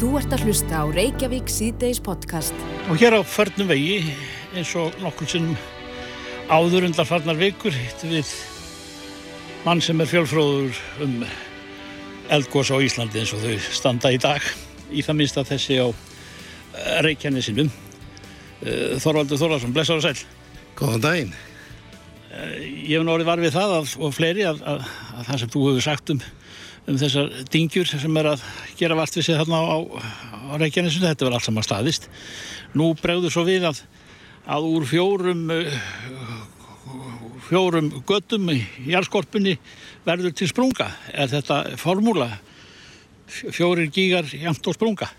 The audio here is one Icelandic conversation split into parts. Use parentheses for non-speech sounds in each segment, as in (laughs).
Þú ert að hlusta á Reykjavík síðdeis podcast. Og hér á förnum vegi, eins og nokkur sinnum áður undar farnar vikur, hittum við mann sem er fjölfróður um eldgós á Íslandi eins og þau standa í dag. Í það minnst að þessi á Reykjanesinum. Þorvaldur Þorvarsson, blessaður sæl. Góðan daginn. Ég hef nú orðið var við það að, og fleiri að, að, að það sem þú hefur sagt um, um þessar dingjur sem er að gera vart við sig þarna á, á Reykjanesinu, þetta verður allt saman staðist. Nú bregður svo við að, að úr fjórum, fjórum göttum í jarðskorpunni verður til sprunga. Er þetta formúla? Fjórir gígar jæmt og sprunga?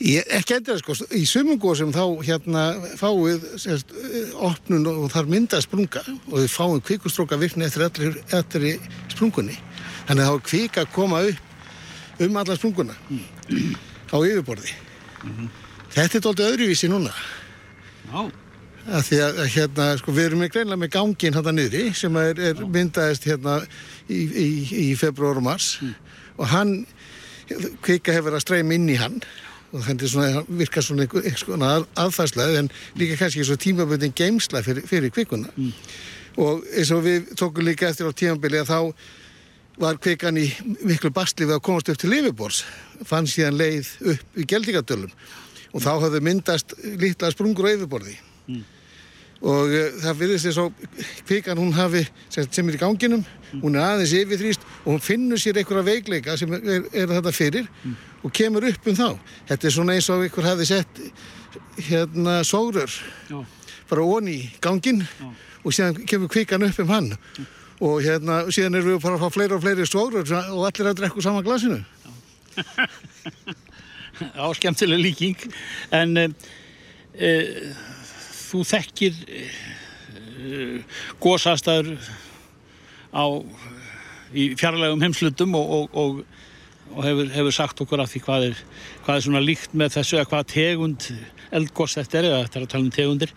Ég, ekki endur sko, í sumungósum þá hérna fáið sérst, opnun og þar myndað sprunga og þið fáið kvikustróka virkni eftir allir, eftir sprungunni þannig að þá kvika að koma upp um alla sprunguna mm. á yfirborði mm -hmm. þetta er doldið öðruvísi núna Já að því að hérna sko við erum greinlega með gangin hérna niðri sem er, er myndaðist hérna í, í, í februar og mars mm. og hann kvika hefur að streyma inn í hann og þannig svona, virkar svona einhvern aðfærslega en líka kannski svona tímaböndin geimsla fyrir, fyrir kvikuna mm. og eins og við tókum líka eftir á tímabili að þá var kvikan í miklu bastli við að komast upp til Livibors fann síðan leið upp í Geldingadölum og þá hafði myndast lítla sprungur á yfirborði mm. og uh, það virðist þess að kvikan hún hafi sem er í ganginum mm. hún er aðeins yfirþrýst og hún finnur sér einhverja veikleika sem er, er þetta fyrir mm. og kemur upp um þá þetta er svona eins og einhver hafi sett hérna sógrur bara onni gangin Já. og síðan kemur kvikan upp um hann og hérna síðan erum við bara að fá fleiri og fleiri sógrur og allir að drekku saman glasinu. Já, (laughs) skemmtileg líking. En e, e, þú þekkir e, gósastæður á í fjarlægum heimslutum og, og, og, og hefur, hefur sagt okkur af því hvað er, hvað er svona líkt með þessu eða hvað tegund eldgós þetta er eða þetta er að tala um tegundir.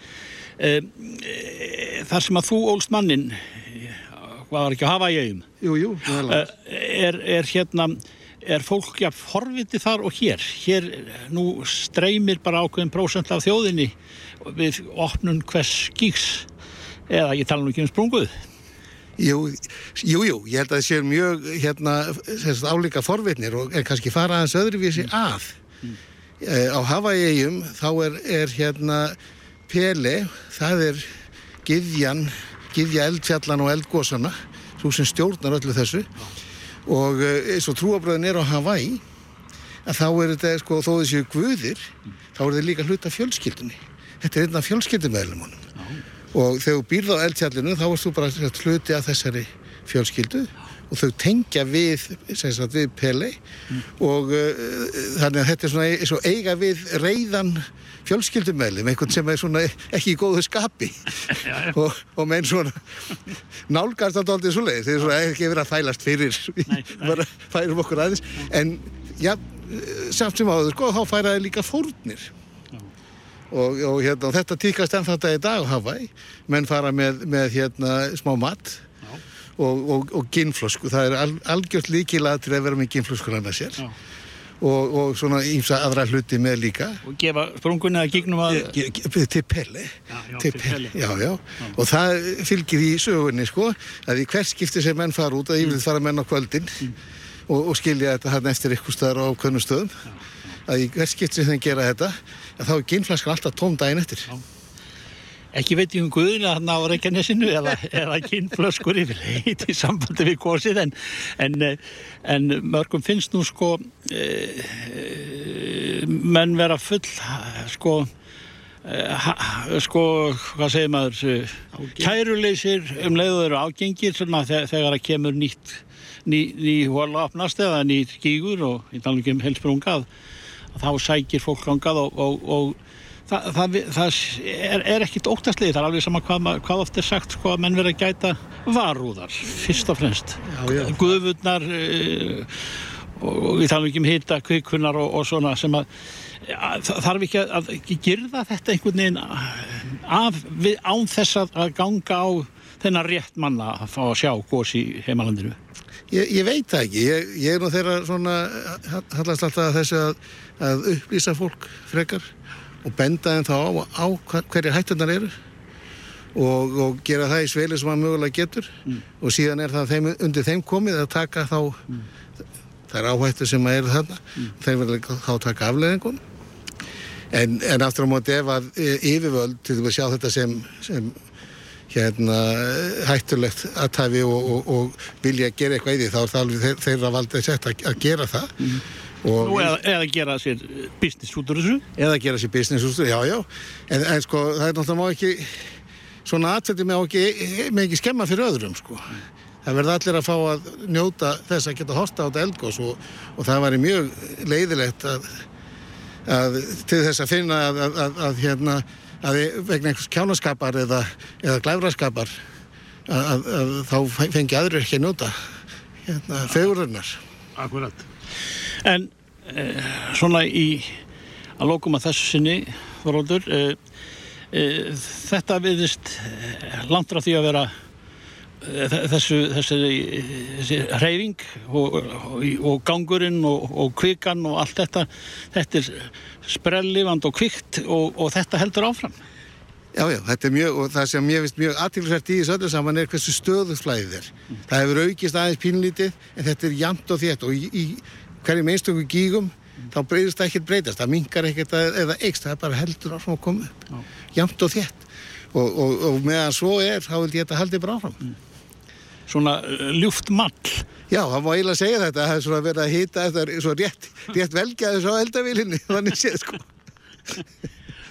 E, e, þar sem að þú ólst mannin hvað var ekki að hafa í eigum Jú, jú, er, er hérna er fólk ja, forviti þar og hér? Hér nú streymir bara ákveðin prósent af þjóðinni við opnun hvers skíks eða ég tala nú ekki um sprunguð. Jú, jú, jú, ég held að það sé mjög hérna, álíka forvitnir og er kannski fara aðeins öðruvísi mm. að. Mm. á Havaíum þá er, er hérna Pele, það er Githjan, Githja eldfjallan og eldgósana, þú sem stjórnar öllu þessu. Og eins og trúabröðin er á Hawaii að þá er þetta, sko, þó þessu guðir þá er þetta líka hluta fjölskyldunni. Þetta er einna fjölskyldumöðlumunum og þegar þú býrð á eldtjallinu þá erst þú bara hluti af þessari fjölskyldu og þau tengja við, sagt, við Pele mm. og uh, þannig að þetta er svona eins og eiga við reyðan fjölskyldumæli með einhvern sem er svona ekki í góðu skapi. (laughs) Og, og með einn svona nálgast á doldið svo leið þeir eru svona ekki verið að þælast fyrir. (laughs) Bara færum okkur aðeins. En já, samt sem áður sko, þá færaði líka fórnir. Og, og hérna, þetta týkast enn þetta í dag Hawaii. Menn fara með, með hérna, smá mat. Já. Og, og, og ginnflösku það er al, algjört líkila til að vera með ginnflöskur annars sér. Og, og svona ímsa aðra hluti með líka. Og gefa sprungunni að gignum að ge, ge, til pelli já, já, til pelli já, og það fylgir í sögunni sko að í hvers skipti sem menn fara út að yfirlega mm. fara menn á kvöldin mm. og skilja þetta hann eftir ykkur staðar á kvönnu stöðum að í hvers skipti sem þeim gera þetta þá er ginnflaskan alltaf tóm daginn eftir. Já. Ekki veit ég um guðina þarna á Reykjanesinu eða, eða ginnflaskur yfir heit í sambandi við gósið en, en, en mörgum finnst nú sko e, menn vera full sko Ha, sko, hvað segir maður kæruleysir um leiður ágengir þegar það kemur nýtt ný, ný hóla opnast eða nýtt gígur og ég tala ekki um helsprungað þá sækir fólk langað og, og, og það, það, það er, er ekkit óttastlega, það er alveg sama hvað, hvað oft er sagt sko að menn verið að gæta varúðar, fyrst og fremst guðvudnar e, og, og við talum ekki um hita, kvikunar og svona sem að ja, þarf ekki að, að gerða þetta einhvern veginn af, við, án þess að ganga á þennan rétt manna að fá að sjá gós í heimalandinu? Ég, ég veit það ekki. Ég, ég er nú þeirra svona, hallast alltaf að þessu að, að upplýsa fólk frekar og benda þeim þá á, á hverju hættunar eru og, og gera það í sveli sem maður mögulega getur mm. og síðan er það þeim, undir þeim komið að taka þá mm. þær áhættu sem maður eru þarna mm. þeir verður þá taka afleðingun en, en aftur á móti ef að e, yfirvöld til að sjá þetta sem, sem hérna hættulegt aðtæfi og, og, og vilja að gera eitthvað í því þá er það alveg þeirra valdið sett að, að gera það mm. Nú, eða, eða gera sér business út úr þessu eða gera sér business út úr þessu, já já en, en sko það er náttúrulega má ekki svona atveiti með ekki, ekki skemma fyrir öðrum sko. Það verði allir að fá að njóta þess að geta hosta á þetta eldgós og, og það væri mjög leiðilegt að, að til þess að finna að, að, að hérna, vegna einhvers kjánaskapar eða, eða glæfraskapar að þá fengi aðrir ekki að njóta hérna, fegururnar. Akkurat. En eh, svona í að lókum að þessu sinni, Þorvaldur, eh, Eh, þetta viðist eh, langt frá því að vera eh, þessu, þessi, þessi hreyfing og, og, og gangurinn og, og kvikan og allt þetta þetta er sprellivand og kvikt og þetta heldur áfram Já, já, þetta er mjög, og það sem ég finnst mjög aðtilsvært í þessu öllu saman er hversu stöðuflæðið er. Mm. Það hefur aukist aðeins pínlítið, en þetta er jamt og þétt og í, í hverjum einstöku gígum þá breyðist það ekkert breytast, það mingar ekkert eða eikst, það er bara heldur áfram að koma upp. Já. jamt og þétt. Og, og, og meðan svo er, þá vil ég þetta haldi bara áfram. Mm. Svona uh, ljúft mall. Já, það má eiginlega segja þetta, það er svona verið að hýta þetta er svo rétt, rétt velgjaði svo eldavílinni, (laughs) þannig séð sko. (laughs)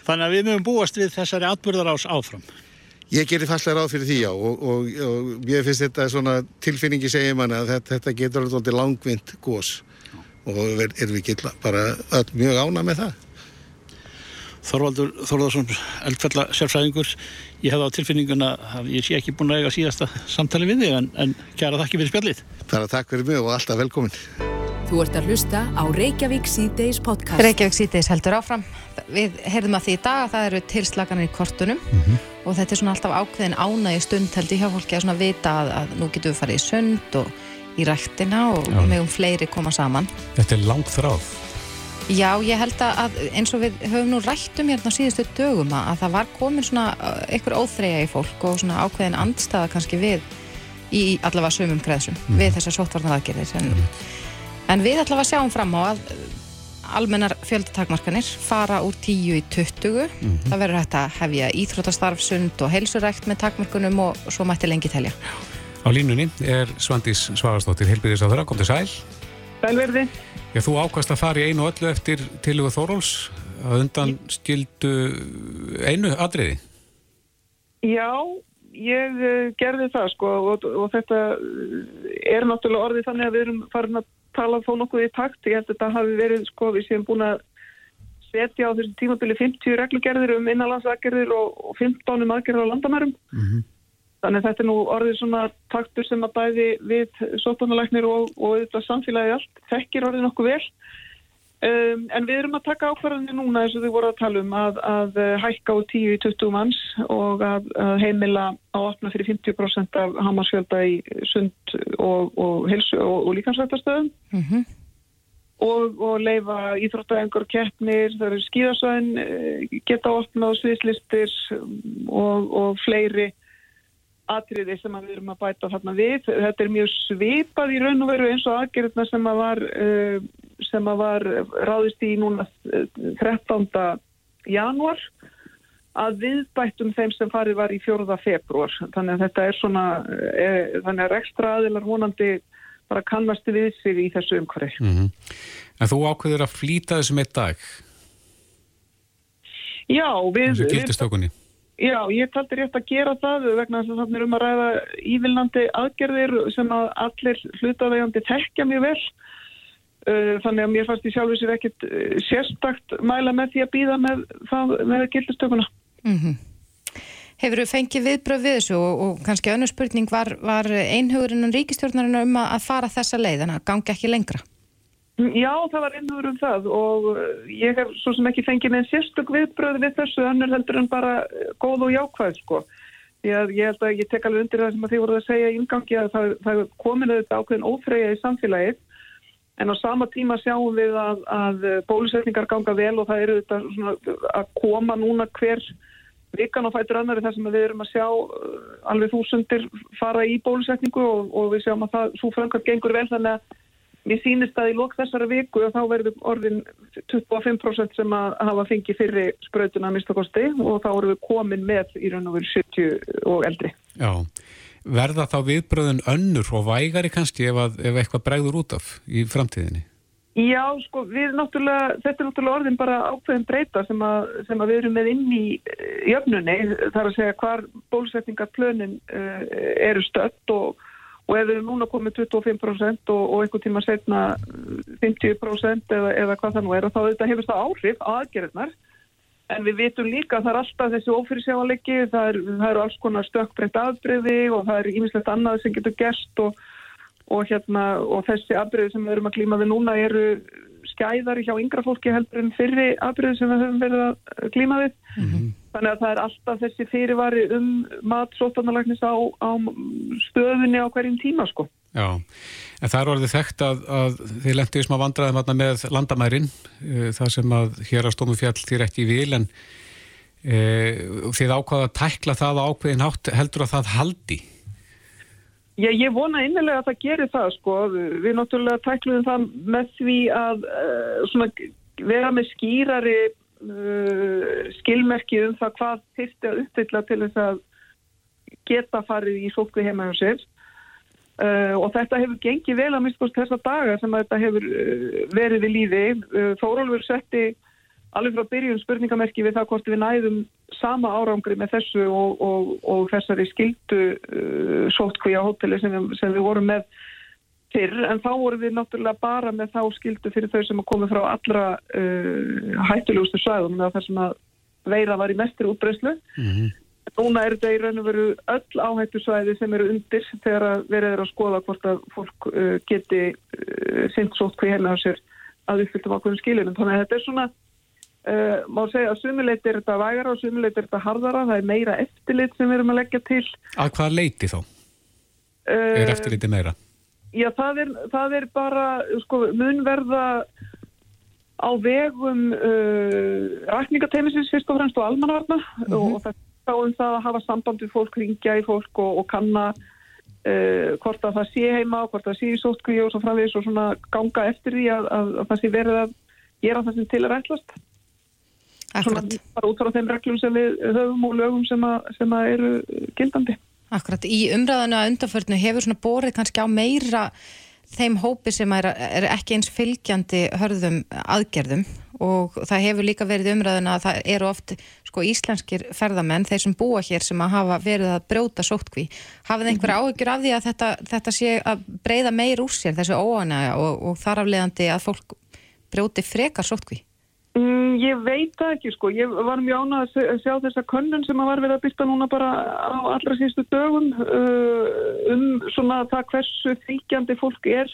Þannig að við mögum búast við þessari atbyrðar ás áfram. Ég gerir fastlega ráð fyrir því já og, og, og ég finnst þetta svona tilfinningi segja manna að þetta, þetta getur alveg langvind gós og erum við ekki bara öll mjög ána með það. Þorvaldur Þorvaldarsson, eldfella sérfræðingur, ég hef á tilfinninguna að ég sé ekki búin að eiga síðasta samtali við þig en, en kæra þakki fyrir spjallið. Það er takk fyrir mig og alltaf velkomin. Þú ert að hlusta á Reykjavík C-Days podcast. Reykjavík C-Days heldur áfram. Við heyrðum að því í dag að það eru tilslaganir í kortunum mm -hmm. og þetta er svona alltaf ákveðin ánægi stund held ég hjá fólki að vita að, að nú getum við farið í sund og í rættina og Já. með um fleiri koma saman. Þetta er langt þráð. Já, ég held að eins og við höfum nú rættum hérna síðustu dögum að það var komin svona uh, einhver óþreyja í fólk og svona ákveðin andstaða kannski við í allavega sömum kreðsum mm. við þessar sóttvarnaraðgerðir en, mm. en við allavega sjáum fram á að almennar fjöldatakmarkanir fara úr 10 í 20 mm. það verður hægt að hefja íþrótastarf, sund og helsurækt með takmarkunum og svo mætti lengi telja. Á línunni er Svandís Svagastóttir, helbiðis á þeirra, kom til sæl. Sælverði. Já, þú ákvæmst að fara í einu öllu eftir tilugu Þóróls að undan skildu einu atriði. Já, ég uh, gerði það sko og, og þetta er náttúrulega orðið þannig að við erum farin að tala þó nokkuð í takt. Ég held að þetta hafi verið sko við séum búin að setja á þessu tímabili 50 reglugerðir um innanlandsagerðir og, og 15 um aðgerðir á landamærum. Mm -hmm. Þannig að þetta er nú orðið svona taktur sem að bæði við sótunalæknir og, og þetta samfélagi allt þekkir orðið nokkuð vel. Um, en við erum að taka ákvarðanir núna eins og þið voru að tala um að, að hækka á 10-20 manns og að, að heimila á opna fyrir 50% af hamarsfjölda í sund og, og, og líkansrættastöðum. Mm -hmm. Og leifa íþróttaengur keppnir, það eru skíðasvæðin, eh, geta opna á sviðslistir og fleiri atriði sem við erum að bæta þarna við. Þetta er mjög svipað í raun og veru eins og aðgerðna sem að var, uh, sem að var ráðist í núna 13. Uh, januar að viðbættum þeim sem farið var í 4. februar. Þannig að þetta er svona, er, þannig að ekstra aðilar vonandi bara kannastu við sig í þessu umhverfi. Mm -hmm. En þú ákveður að flýta þessum eitt dag? Já, við... Þessu gildistökunni? Já, ég taldi rétt að gera það vegna þess að það er um að ræða ívilnandi aðgerðir sem að allir hlutaðegandi tekja mjög vel. Uh, þannig að mér fannst í sjálfu sér ekkit uh, sérstakt mæla með því að býða með, með gildistökuna. Mm -hmm. Hefur þú fengið viðbröð við þessu og, og kannski önnu spurning var, var einhugurinn og ríkistjórnarinn um að fara þessa leið en að gangi ekki lengra? Já, það var einhver um það og eh, ég hef svo sem ekki fengið með sérstök viðbröð við þessu önnur heldur en bara eh, góð og jákvæð sko. Ég, ég held að ég tek alveg undir það sem þið voruð að segja í ingangi að það, það komin auðvitað ákveðin óþreyja í samfélagið en á sama tíma sjáum við að, að bólusetningar ganga vel og það eru auðvitað að koma núna hver vikan og fætur annari þar sem við erum að sjá uh, alveg þúsundir fara í bólusetningu og, og við sjáum að það svo framkvæmt gengur vel þannig að Mér sýnist að í lók þessara viku og þá verður orðin 25% sem að hafa fengið fyrir sprautuna að mistakosti og þá erum við komin með í raun og veru 70 og eldri. Já, verða þá viðbröðun önnur og vægari kannski ef, að, ef eitthvað bregður út af í framtíðinni? Já, sko, við náttúrulega, þetta er náttúrulega orðin bara ákveðin breyta sem að, sem að við erum með inn í jöfnunni, þar að segja hvar bólusetningarplönin uh, eru stött og og ef við erum núna komið 25% og, og einhvern tíma setna 50% eða, eða hvað það nú er þá þetta hefur það áhrif aðgerðnar en við vitum líka að það er alltaf þessi ófyrirsjávalegi, það, er, það eru alls konar stökkbreynt afbreyði og það er ímislegt annað sem getur gerst og, og, hérna, og þessi afbreyði sem við erum að klíma við núna eru skæðari hjá yngra fólki heldur en fyrri afbreyði sem við höfum verið að klíma við mm -hmm. Þannig að það er alltaf þessi fyrirvari um mat sótarnalagnis á, á stöðunni á hverjum tíma sko. Já, en það er orðið þekkt að, að þið lendu í smá vandraðum með landamærin, það sem að hér að stómu fjall þýr ekki í vil en e, þið ákvaða að tækla það ákveðin hátt heldur að það haldi? Já, ég vona innilega að það gerir það sko. Við náttúrulega tækluðum það með því að uh, vera með skýrari uh, skilmerki um það hvað þyrsti að uppfylla til þess að geta farið í sótkvi heima hjá sér uh, og þetta hefur gengið vel að mista þessa daga sem þetta hefur uh, verið við lífi. Uh, Þórólfur setti alveg frá byrjun spurningamerki við það hvort við næðum sama árangri með þessu og, og, og þessari skildu uh, sótkvi á hóteli sem, sem við vorum með fyrr en þá voru við náttúrulega bara með þá skildu fyrir þau sem koma frá allra uh, hættulegustu svæðum þar sem að veira var í mestri útbreyslu. Mm -hmm. Núna er þetta í raun og veru öll áhættu svæði sem eru undir þegar að verið er að skoða hvort að fólk uh, geti uh, sint sótt hví hérna á sér að uppfylltum ákveðum skilunum. Þannig að þetta er svona, uh, má segja að sumuleit er þetta vægara og sumuleit er þetta hardara. Það er meira eftirlit sem við erum að leggja til. Að hvað leiti þá? Uh, er eftirliti meira? Já, það er, það er bara, sko, munverða á vegum uh, rækningateimisins fyrst og fremst og almanvarna mm -hmm. og það er um það að hafa samband við fólk, ringja í fólk og, og kanna uh, hvort að það sé heima, hvort að það sé í sótkví og svo framvegis og svona ganga eftir því að, að, að það sé verið að gera það sem til er rætlast. Akkurat. Svona bara út frá þeim reglum sem við höfum og lögum sem, að, sem að eru gildandi. Akkurat, í umræðinu að undanförnu hefur svona borið kannski á meira þeim hópi sem er, er ekki eins fylgjandi hörðum aðgerðum. Og það hefur líka verið umræðinu að það eru oft sko íslenskir ferðamenn, þeir sem búa hér sem að hafa verið að brjóta sóttkví. Hafið einhver mhm. áhyggjur af því að þetta, þetta sé að breyða meir úr sér þessu óanæga og, og þar afleðandi að fólk brjóti frekar sóttkví Mm, ég veit það ekki sko, ég var mjög ánað að sjá þessa könnun sem að var verið að byrta núna bara á allra sístu dögum uh, um svona það hversu fylgjandi fólk er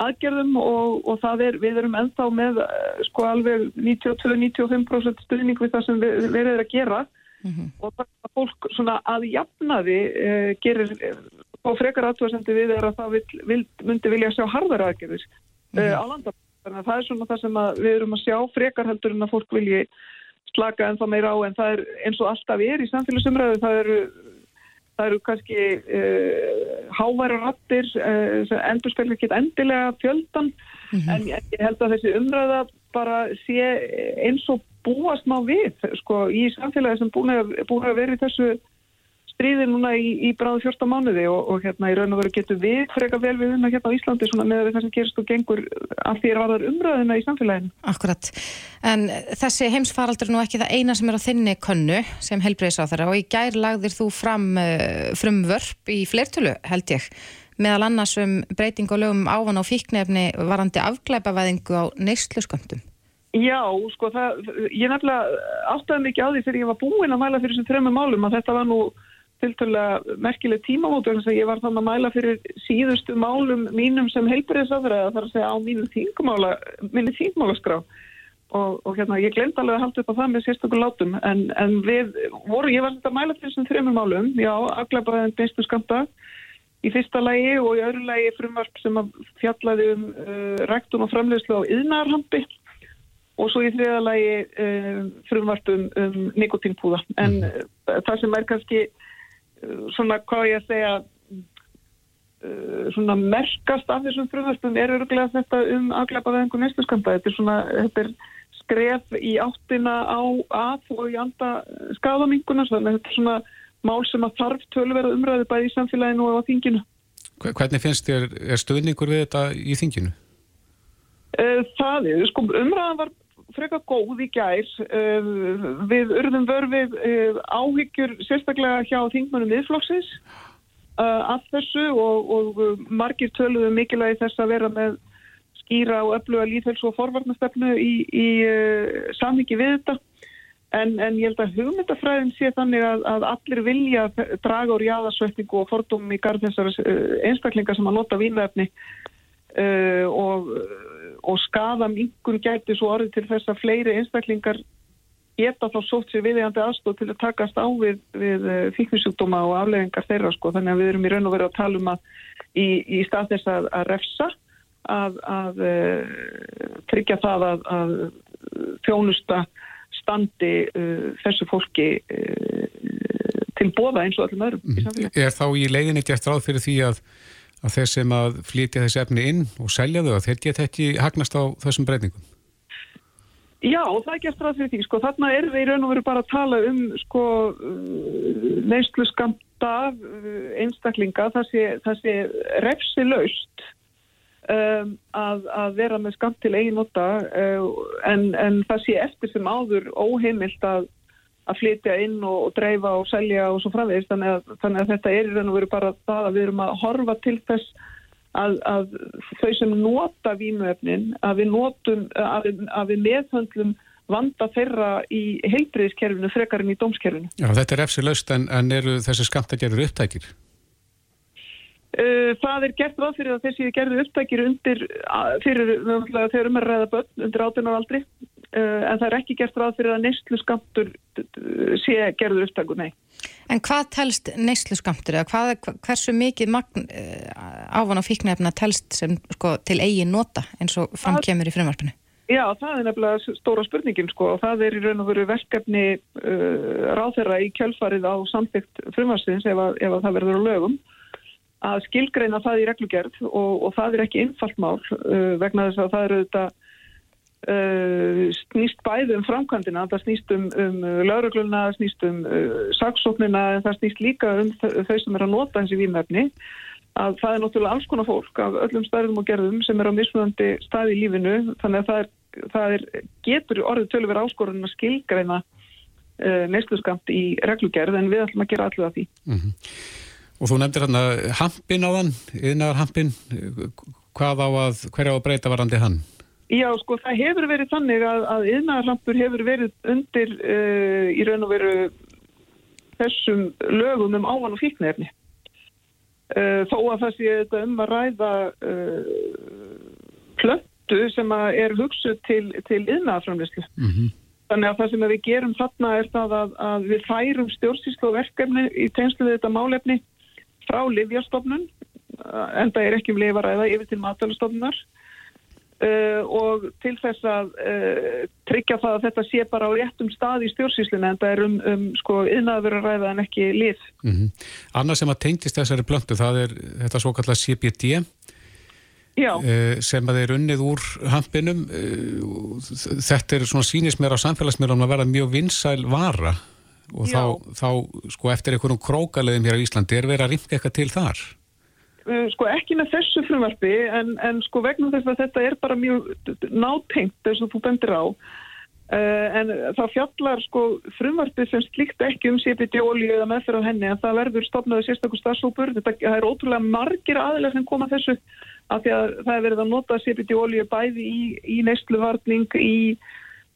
aðgerðum og, og það er, við erum ennþá með uh, sko alveg 92-95% stuðning við það sem við, við erum að gera mm -hmm. og það er fólk svona að jafnaði uh, gerir á frekar aðtúasendi við er að það vil, vil, myndi vilja sjá harðar aðgerðis mm -hmm. á landafn Þannig að það er svona það sem við erum að sjá frekar heldur en að fólk vilji slaka en það meira á en það er eins og alltaf er í samfélagsumræðu það eru, það eru kannski uh, háværa rattir uh, endur spilur ekki endilega fjöldan mm -hmm. en ég held að þessi umræða bara sé eins og búast má við sko í samfélagi sem búin að, búin að vera í þessu stríði núna í, í bráðu fjórsta mánuði og, og hérna í raun og veru getur við freka vel við unna hérna á Íslandi svona með það sem gerist og gengur allt því að varðar umræðina í samfélaginu. Akkurat, en þessi heimsfaraldur er nú ekki það eina sem er á þinni könnu sem helbreyðs á þeirra og í gær lagðir þú fram uh, frumvörp í flertölu held ég meðal annars um breyting og lögum ávana og fíknefni varandi afglæpavæðingu á neyslusköndum. Já, sko það, ég nefnilega áttaði mikið á því þegar ég var búinn að mæla fyrir þessum þrömmum málum að þetta var nú tilturlega merkileg tímamótu en þess að ég var þannig að mæla fyrir síðustu málum mínum sem heilbriðsafræða þar að segja á mínu þingmála minni þingmálaskrá. Og, og hérna, ég glemt alveg að halda upp á það með sérstaklega látum en, en við vorum, ég var þetta að mæla fyrir þessum þreymum málum, já, aglabaðin beinstu skamta í fyrsta lagi og í öðru lagi frumvarp sem að fjallaði um uh, ræktun og framlegslu á yðnarhampi og svo í þriða lagi uh, frumvarp um, um nikotínpúða en mm. uh, það sem er kannski svona hvað ég segja uh, svona merkast af þessum frumvarpum er öruglega þetta um aglabaðingu næstu skamta, þetta er svona þetta er skref í áttina á að og í anda skadaminguna þannig að þetta er svona mál sem að þarf tölverða umræðu bæði í samfélaginu og á þinginu. Hvernig finnst þér, er stöðningur við þetta í þinginu? Eh, það er, sko, umræðan var freka góð í gær. Eh, við urðum vörfið eh, áhyggjur sérstaklega hjá þingmannum viðflokksins af þessu og, og margir töluðu mikilvægi þess að vera með skýra og öfluga líðhels og forvarnastefnu í, í samhengi við þetta en, en ég held að hugmyndafræðin sé þannig að, að allir vilja draga úr jáðasvetningu og fordómi í garð þessar einstaklingar sem að nota vínvefni uh, og, og skada mingun gæti svo orðið til þess að fleiri einstaklingar geta þá sótt sér viðjandi aðstóð til að takast á við, við fíknisjúkdóma og afleggingar þeirra sko þannig að við erum í raun og veru að tala um að í, í stað þess að, að refsa að, að uh, tryggja það að, að þjónusta standi uh, þessu fólki uh, til bóða eins og öllum öðrum mm. Er þá í leiðinni gert ráð fyrir því að, að þeir sem að flytja þessi efni inn og selja þau að þeir geta ekki hagnast á þessum breytingum? Já, það er gert ráð fyrir því. Sko, þarna er við í raun og veru bara að tala um sko, neyslu skamta einstaklinga, það sé, sé refsi laust um, að, að vera með skamt til eigin nota uh, en, en það sé eftir sem áður óheimilt að, að flytja inn og, og dreifa og selja og svo framvegist þannig, þannig að þetta er í raun og veru bara það að við erum að horfa til þess að, að þau sem nota vímuefnin að við notum að við, við meðhöndlum vanda þeirra í heilbriðiskerfinu frekar en í dómskerfinu. Já, þetta er eftir löst en, en eru þessi skamt að gera upptækir? Uh, það er gert ráð fyrir að þessi gerðu upptækir undir, fyrir þegar um að ræða börn undir 18 ára aldri en það er ekki gert ráð fyrir að neyslu skamtur sé gerðu upptækur, nei. En hvað telst neyslu skamtur eða hvað, hversu mikið magn uh, ávon á fíknefna telst sem sko, til eigin nota eins og framkjemur í frumvarpinu? Já, það er nefnilega stóra spurningin sko og það er í raun og veru verkefni ráðherra í kjölfarið á samþygt frumvarsins ef, að, ef að það verður á lögum að skilgreina það í reglugerð og, og það er ekki innfalt mál uh, vegna þess að það eru þetta uh, snýst bæði um framkvæmdina, það snýst um, um laurugluna, það snýst um uh, saksóknina það snýst líka um þau sem er að nota þessi výmöfni að það er náttúrulega alls konar fólk af öllum stærðum og gerðum sem er á mismunandi stað í lífinu þannig að það, er, það er, getur orðið tölur áskorun að skilgreina uh, neysluskamt í reglugerð en við ætlum að gera allu af því. Mm -hmm. Og þú nefndir hérna hampin á þann, yðnar hampin, hvað á að, hverja á að breyta varandi hann? Já, sko, það hefur verið þannig að, að yðnarhampur hefur verið undir uh, í raun og veru þessum lögum um ávan og fíknefni. Uh, þó að það sé þetta um að ræða uh, plöttu sem er hugsuð til, til yðnarframlislu. Mm -hmm. Þannig að það sem við gerum þarna er það að, að við færum stjórnsýslu og verkefni í tegnslu við þetta málefni frá livjastofnun en það er ekki um lifaræða yfir til matalastofnunar uh, og til þess að uh, tryggja það að þetta sé bara á réttum stað í stjórnsýslinu en það er um, um sko yðnaðveruræða en ekki lif. Mm -hmm. Annað sem að tengtist þessari blöndu það er þetta svo kallar CBD Uh, sem að þeir unnið úr hampinum þetta er svona sínismér á samfélagsmiðlum að vera mjög vinsæl vara og þá, þá sko eftir einhverjum krókaleðum hér á Íslandi er verið að ringa eitthvað til þar? Uh, sko ekki með þessu frumvarfi en, en sko vegna þess að þetta er bara mjög nátengt þess að þú bendir á uh, en það fjallar sko frumvarfi sem slíkt ekki um CBD-ólíu eða meðferð á henni en það verður stopnaðu sérstaklega stafsópur þetta er ótrúlega margir aðilega sem koma þessu af því að það er verið að nota CBD-ólíu bæði í, í neistluvarning í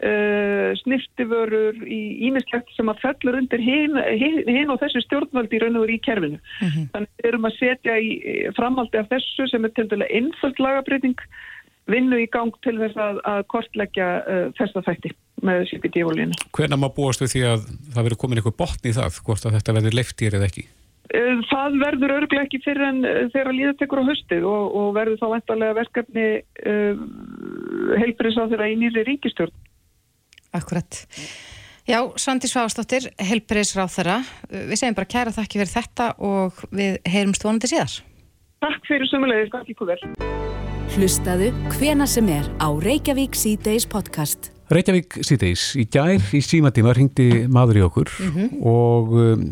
Uh, snirtiförur í ímislegt sem að fellur undir hinn hin, og þessu stjórnvaldi í raun og í kerfinu. Mm -hmm. Þannig við erum að setja í framhaldi af þessu sem er til dæla einföld lagabreiting vinnu í gang til þess að, að kortleggja uh, þessa þætti með CBD-olíinu. Hvernig má búast við því að það verður komin eitthvað botn í það, hvort að þetta verður leiftýr eða ekki? Uh, það verður örglega ekki fyrir en uh, þegar líða tekur á höstið og, og verður þá vantarlega verkefni uh, heilbrís á þeirra í nýri ríkistjórn. Akkurat. Já, Svandi Svástóttir, heilbrís ráð þeirra. Við segjum bara kæra þakki fyrir þetta og við heyrumst vonandi síðar. Takk fyrir sumulegðis, takk ykkur vel. Hlustaðu hvena sem er á Reykjavík C-Days podcast. Reykjavík síðdeis, í gær í símatíma ringdi maður í okkur og um,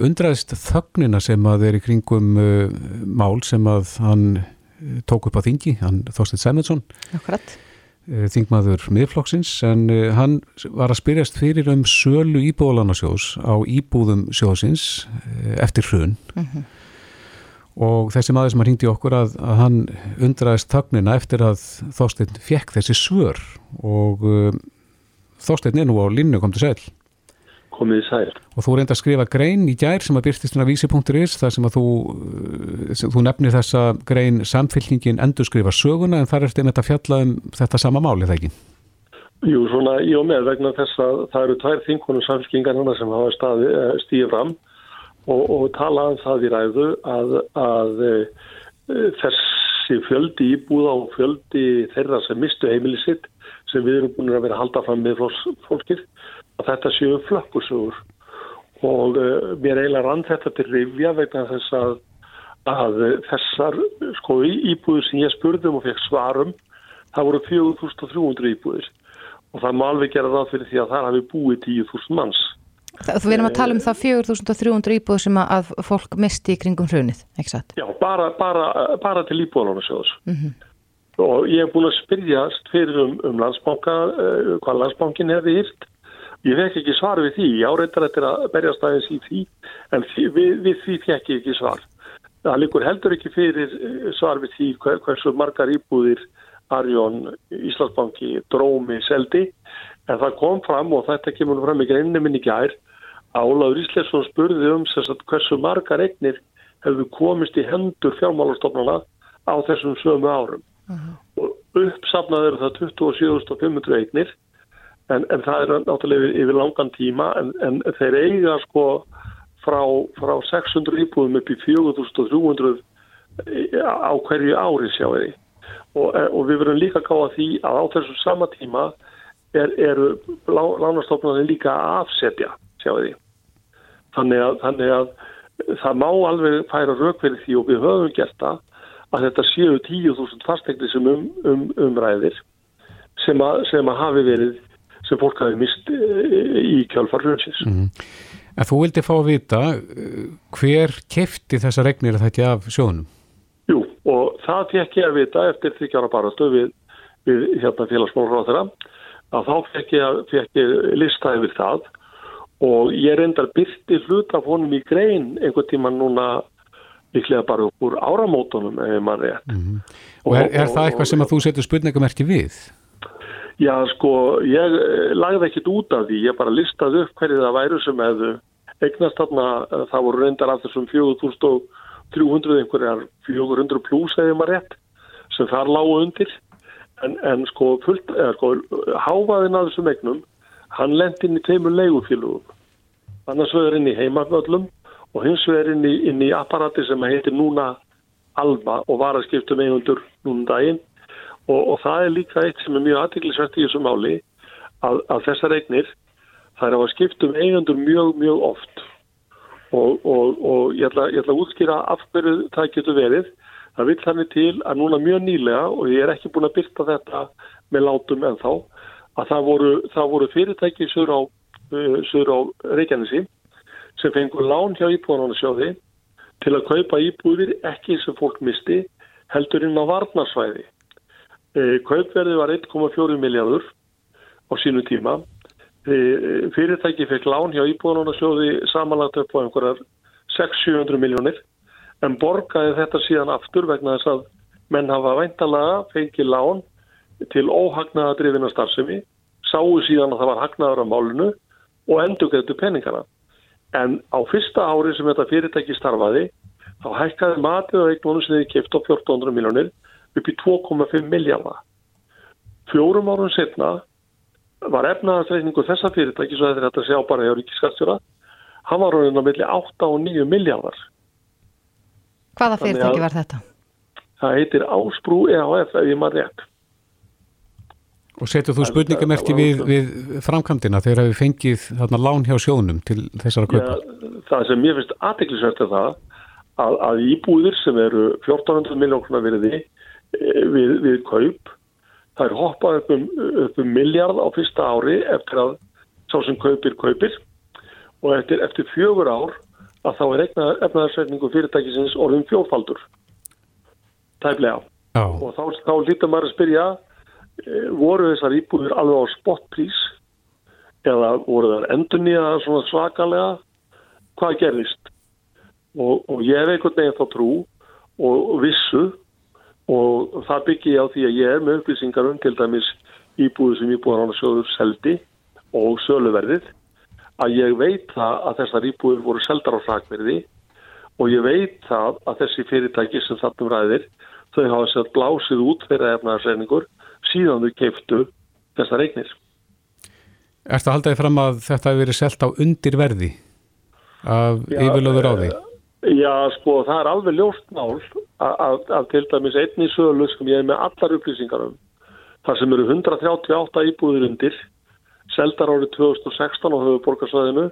undraðist þögnina sem að er í kringum uh, mál sem að hann uh, tók upp á þingi, hann Þorstein Sæmundsson, Akkurat. Uh, þingmaður miðflokksins, en uh, hann var að spyrjast fyrir um sölu íbúðalansjós á íbúðum sjóðsins uh, eftir hrun. Og þessi maður sem að ringdi okkur að, að hann undraðist þögnina eftir að Þorstein fekk þessi svör. Og uh, Þorstein er nú á linnu kom til sæl komið í sæl. og þú reyndi að skrifa grein í gær sem að byrstist hérna vísi.is þar sem að þú, uh, sem, þú nefnir þessa grein samfélkingin endur skrifa söguna en þar er þetta að fjalla um þetta sama máli það ekki Jú, svona í og með vegna þess að það eru tvær þingunum samfélkingar hana sem hafa staði, eh, fram og, og talaðan það í ræðu að, að e, þessi fjöldi íbúða og fjöldi þeirra sem mistu heimili sitt sem við erum búin að vera að halda fram með fólkið að þetta séu flökkusögur og e, mér eiginlega rann þetta til rifja vegna þess að, að þessar sko íbúður sem ég spurðum og fekk svarum það voru 4300 íbúðir og það má alveg gera það fyrir því að það hafi búið 10.000 manns Þú verðum að tala um það 4300 íbúður sem að fólk misti í kringum hrunið, ekki satt? Já, bara, bara, bara til íbúðalánarsjóðs. Mm -hmm. Og ég hef búin að spyrjast fyrir um, um landsbanka, uh, hvað landsbankin hefði hýrt. Ég fekk ekki svar við því, ég áreitar þetta að berjast aðeins í því, en því, við, við því fekk ég ekki svar. Það líkur heldur ekki fyrir svar við því hver, hversu margar íbúðir Arjón, Íslandsbanki, Drómi, Seldi, en það kom fram og þetta kemur fram í greinni minni gær Álaður Íslesson spurði um sagt, hversu margar eignir hefðu komist í hendur fjármálastofnana á þessum sömu árum uh -huh. og uppsafnað eru það 27.500 eignir en, en það er náttúrulega yfir, yfir langan tíma en, en þeir eiga sko frá, frá 600 íbúðum upp í 4.300 á hverju ári sjáu því og, og við verðum líka að gáða því að á þessum sama tíma er, eru lánastofnarnir líka að afsetja sjáu því þannig að, þannig að það má alveg færa rauk fyrir því og við höfum gert það að þetta séu 10.000 fastegni sem um, um, umræðir sem að, sem að hafi verið sem fólk hafi mist í kjálfarfjörnsins. Mm. En þú vildi fá að vita hver kefti þessa regnir að þetta af sjónum? Jú, og það fekk ég að vita eftir því kjára barastu við, við hérna félagsmálur á þeirra að þá fekk ég, fekk ég lista yfir það og ég reyndar byrti hlut af honum í grein einhvern tíma núna líklega bara úr áramótonum ef maður rétt. Mm -hmm. Og er, er það eitthvað sem að þú setur spurningamerki við? Já sko, ég lagði ekkit út af því, ég bara listaði upp hverju það væru sem hefðu eignast þarna, það voru reyndar af þessum 4300 einhverjar 400 pluss eða maður rétt sem þar lágu undir. En, en sko, fullt, eða, sko háfaðin að þessum eignum hann lendi inn í teimur leigufélugum annars vegar inn í heimaföllum og hins vegar inn í, inn í apparati sem heitir núna Alma og var að skipta með einhundur núna daginn og, og það er líka eitt sem er mjög aðtiklisvært í þessu máli að, að þessar eignir það er að skipta um einhundur mjög mjög oft og, og, og ég ætla, ég ætla að útskýra af hverju það getur verið það vil þannig til að núna mjög nýlega og ég er ekki búin að byrta þetta með látum en þá að það voru, það voru fyrirtæki sur á, á Reykjanesi sem fengur lán hjá íbúðanarsjóði til að kaupa íbúðir ekki sem fólk misti heldur inn á varnarsvæði. E, kaupverði var 1,4 miljardur á sínu tíma. E, fyrirtæki fekk lán hjá íbúðanarsjóði samanlagt upp á einhverjar 600-700 miljónir en borgaði þetta síðan aftur vegna þess að menn hafa væntalega fengið lán til óhagnaða drifina starfsemi, sáu síðan að það var hagnaður á málunu og endur getur peningana. En á fyrsta ári sem þetta fyrirtæki starfaði, þá hækkaði matið á eignunum sem þið kæft á 1400 miljónir upp í 2,5 miljardar. Fjórum árum setna var efnaðarsreikningu þessa fyrirtæki svo þetta er að sjá bara hjá Ríkiskastjóra hann var raunin á milli 8 og 9 miljardar. Hvaða fyrirtæki var þetta? Það heitir Ásbrú EHF ef ég maður rétt. Og setur þú spurningamerki við, við framkvæmdina þegar við fengið þarna lán hjá sjónum til þessara kaupa? Já, það sem mér finnst aðdeklisvært er það að, að íbúðir sem eru 1400 miljónar veriði við, við kaup. Það er hoppað upp um, um miljard á fyrsta ári eftir að sá sem kaupir kaupir. Og eftir, eftir fjögur ár að þá er efnaðarsveitningu fyrirtækisins orðin fjórfaldur. Tæflega Já. og þá, þá lítur maður að spyrja e, voru þessar íbúðir alveg á spotprís eða voru þar endur nýja svona svakalega? Hvað gerðist? Og, og ég hef einhvern veginn þá trú og vissu og það byggi ég á því að ég er með upplýsingar um til dæmis íbúðu sem íbúðaránarsjóður seldi og söluverðið að ég veit það að þessar íbúður voru seldar á hrakverði og ég veit það að þessi fyrirtæki sem þarna ræðir þau hafa sér blásið út fyrir efnaðarsreiningur síðan þau keiftu þessar eignir. Er þetta haldaði fram að þetta hefur verið selt á undirverði af yfirlöður á því? Já, sko, það er alveg ljóst mál að til dæmis einni sölu sem ég hef með allar upplýsingar um þar sem eru 138 íbúður undir seldar árið 2016 á höfuborgarsvæðinu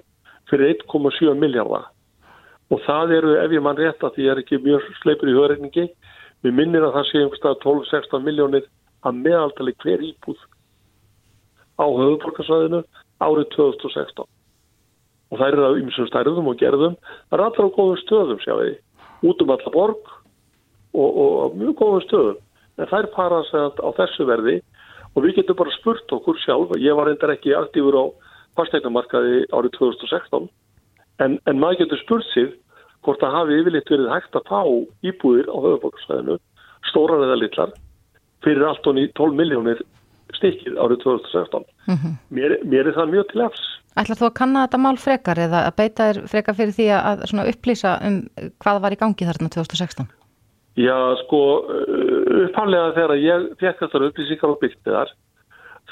fyrir 1,7 miljardar og það eru, ef ég mann rétt að því er ekki mjög sleipur í höfðreiningi við minnir að það sé einhverstað 12-16 miljónir að meðaltali hver íbúð á höfuborgarsvæðinu árið 2016 og það eru að ymsum stærðum og gerðum það er allra á góðum stöðum sjáði út um alla borg og, og, og mjög góðum stöðum. En það er parað á þessu verði og við getum bara spurt okkur sjálf. Ég var reyndar ekki aktífur á fastegnumarkaði árið 2016 en, en maður getur spurt sig hvort það hafi yfirleitt verið hægt að fá íbúðir á höfuborgarsvæðinu stórar eða litlar fyrir allt og 12 miljónir stikkið árið 2016 mm -hmm. mér, mér er það mjög til efs Ætlar þú að kanna þetta mál frekar eða að beita þér frekar fyrir því að upplýsa um hvað var í gangi þarna 2016? Já, sko, upphanlega þegar ég fekk þessar upplýsingar og byrtiðar,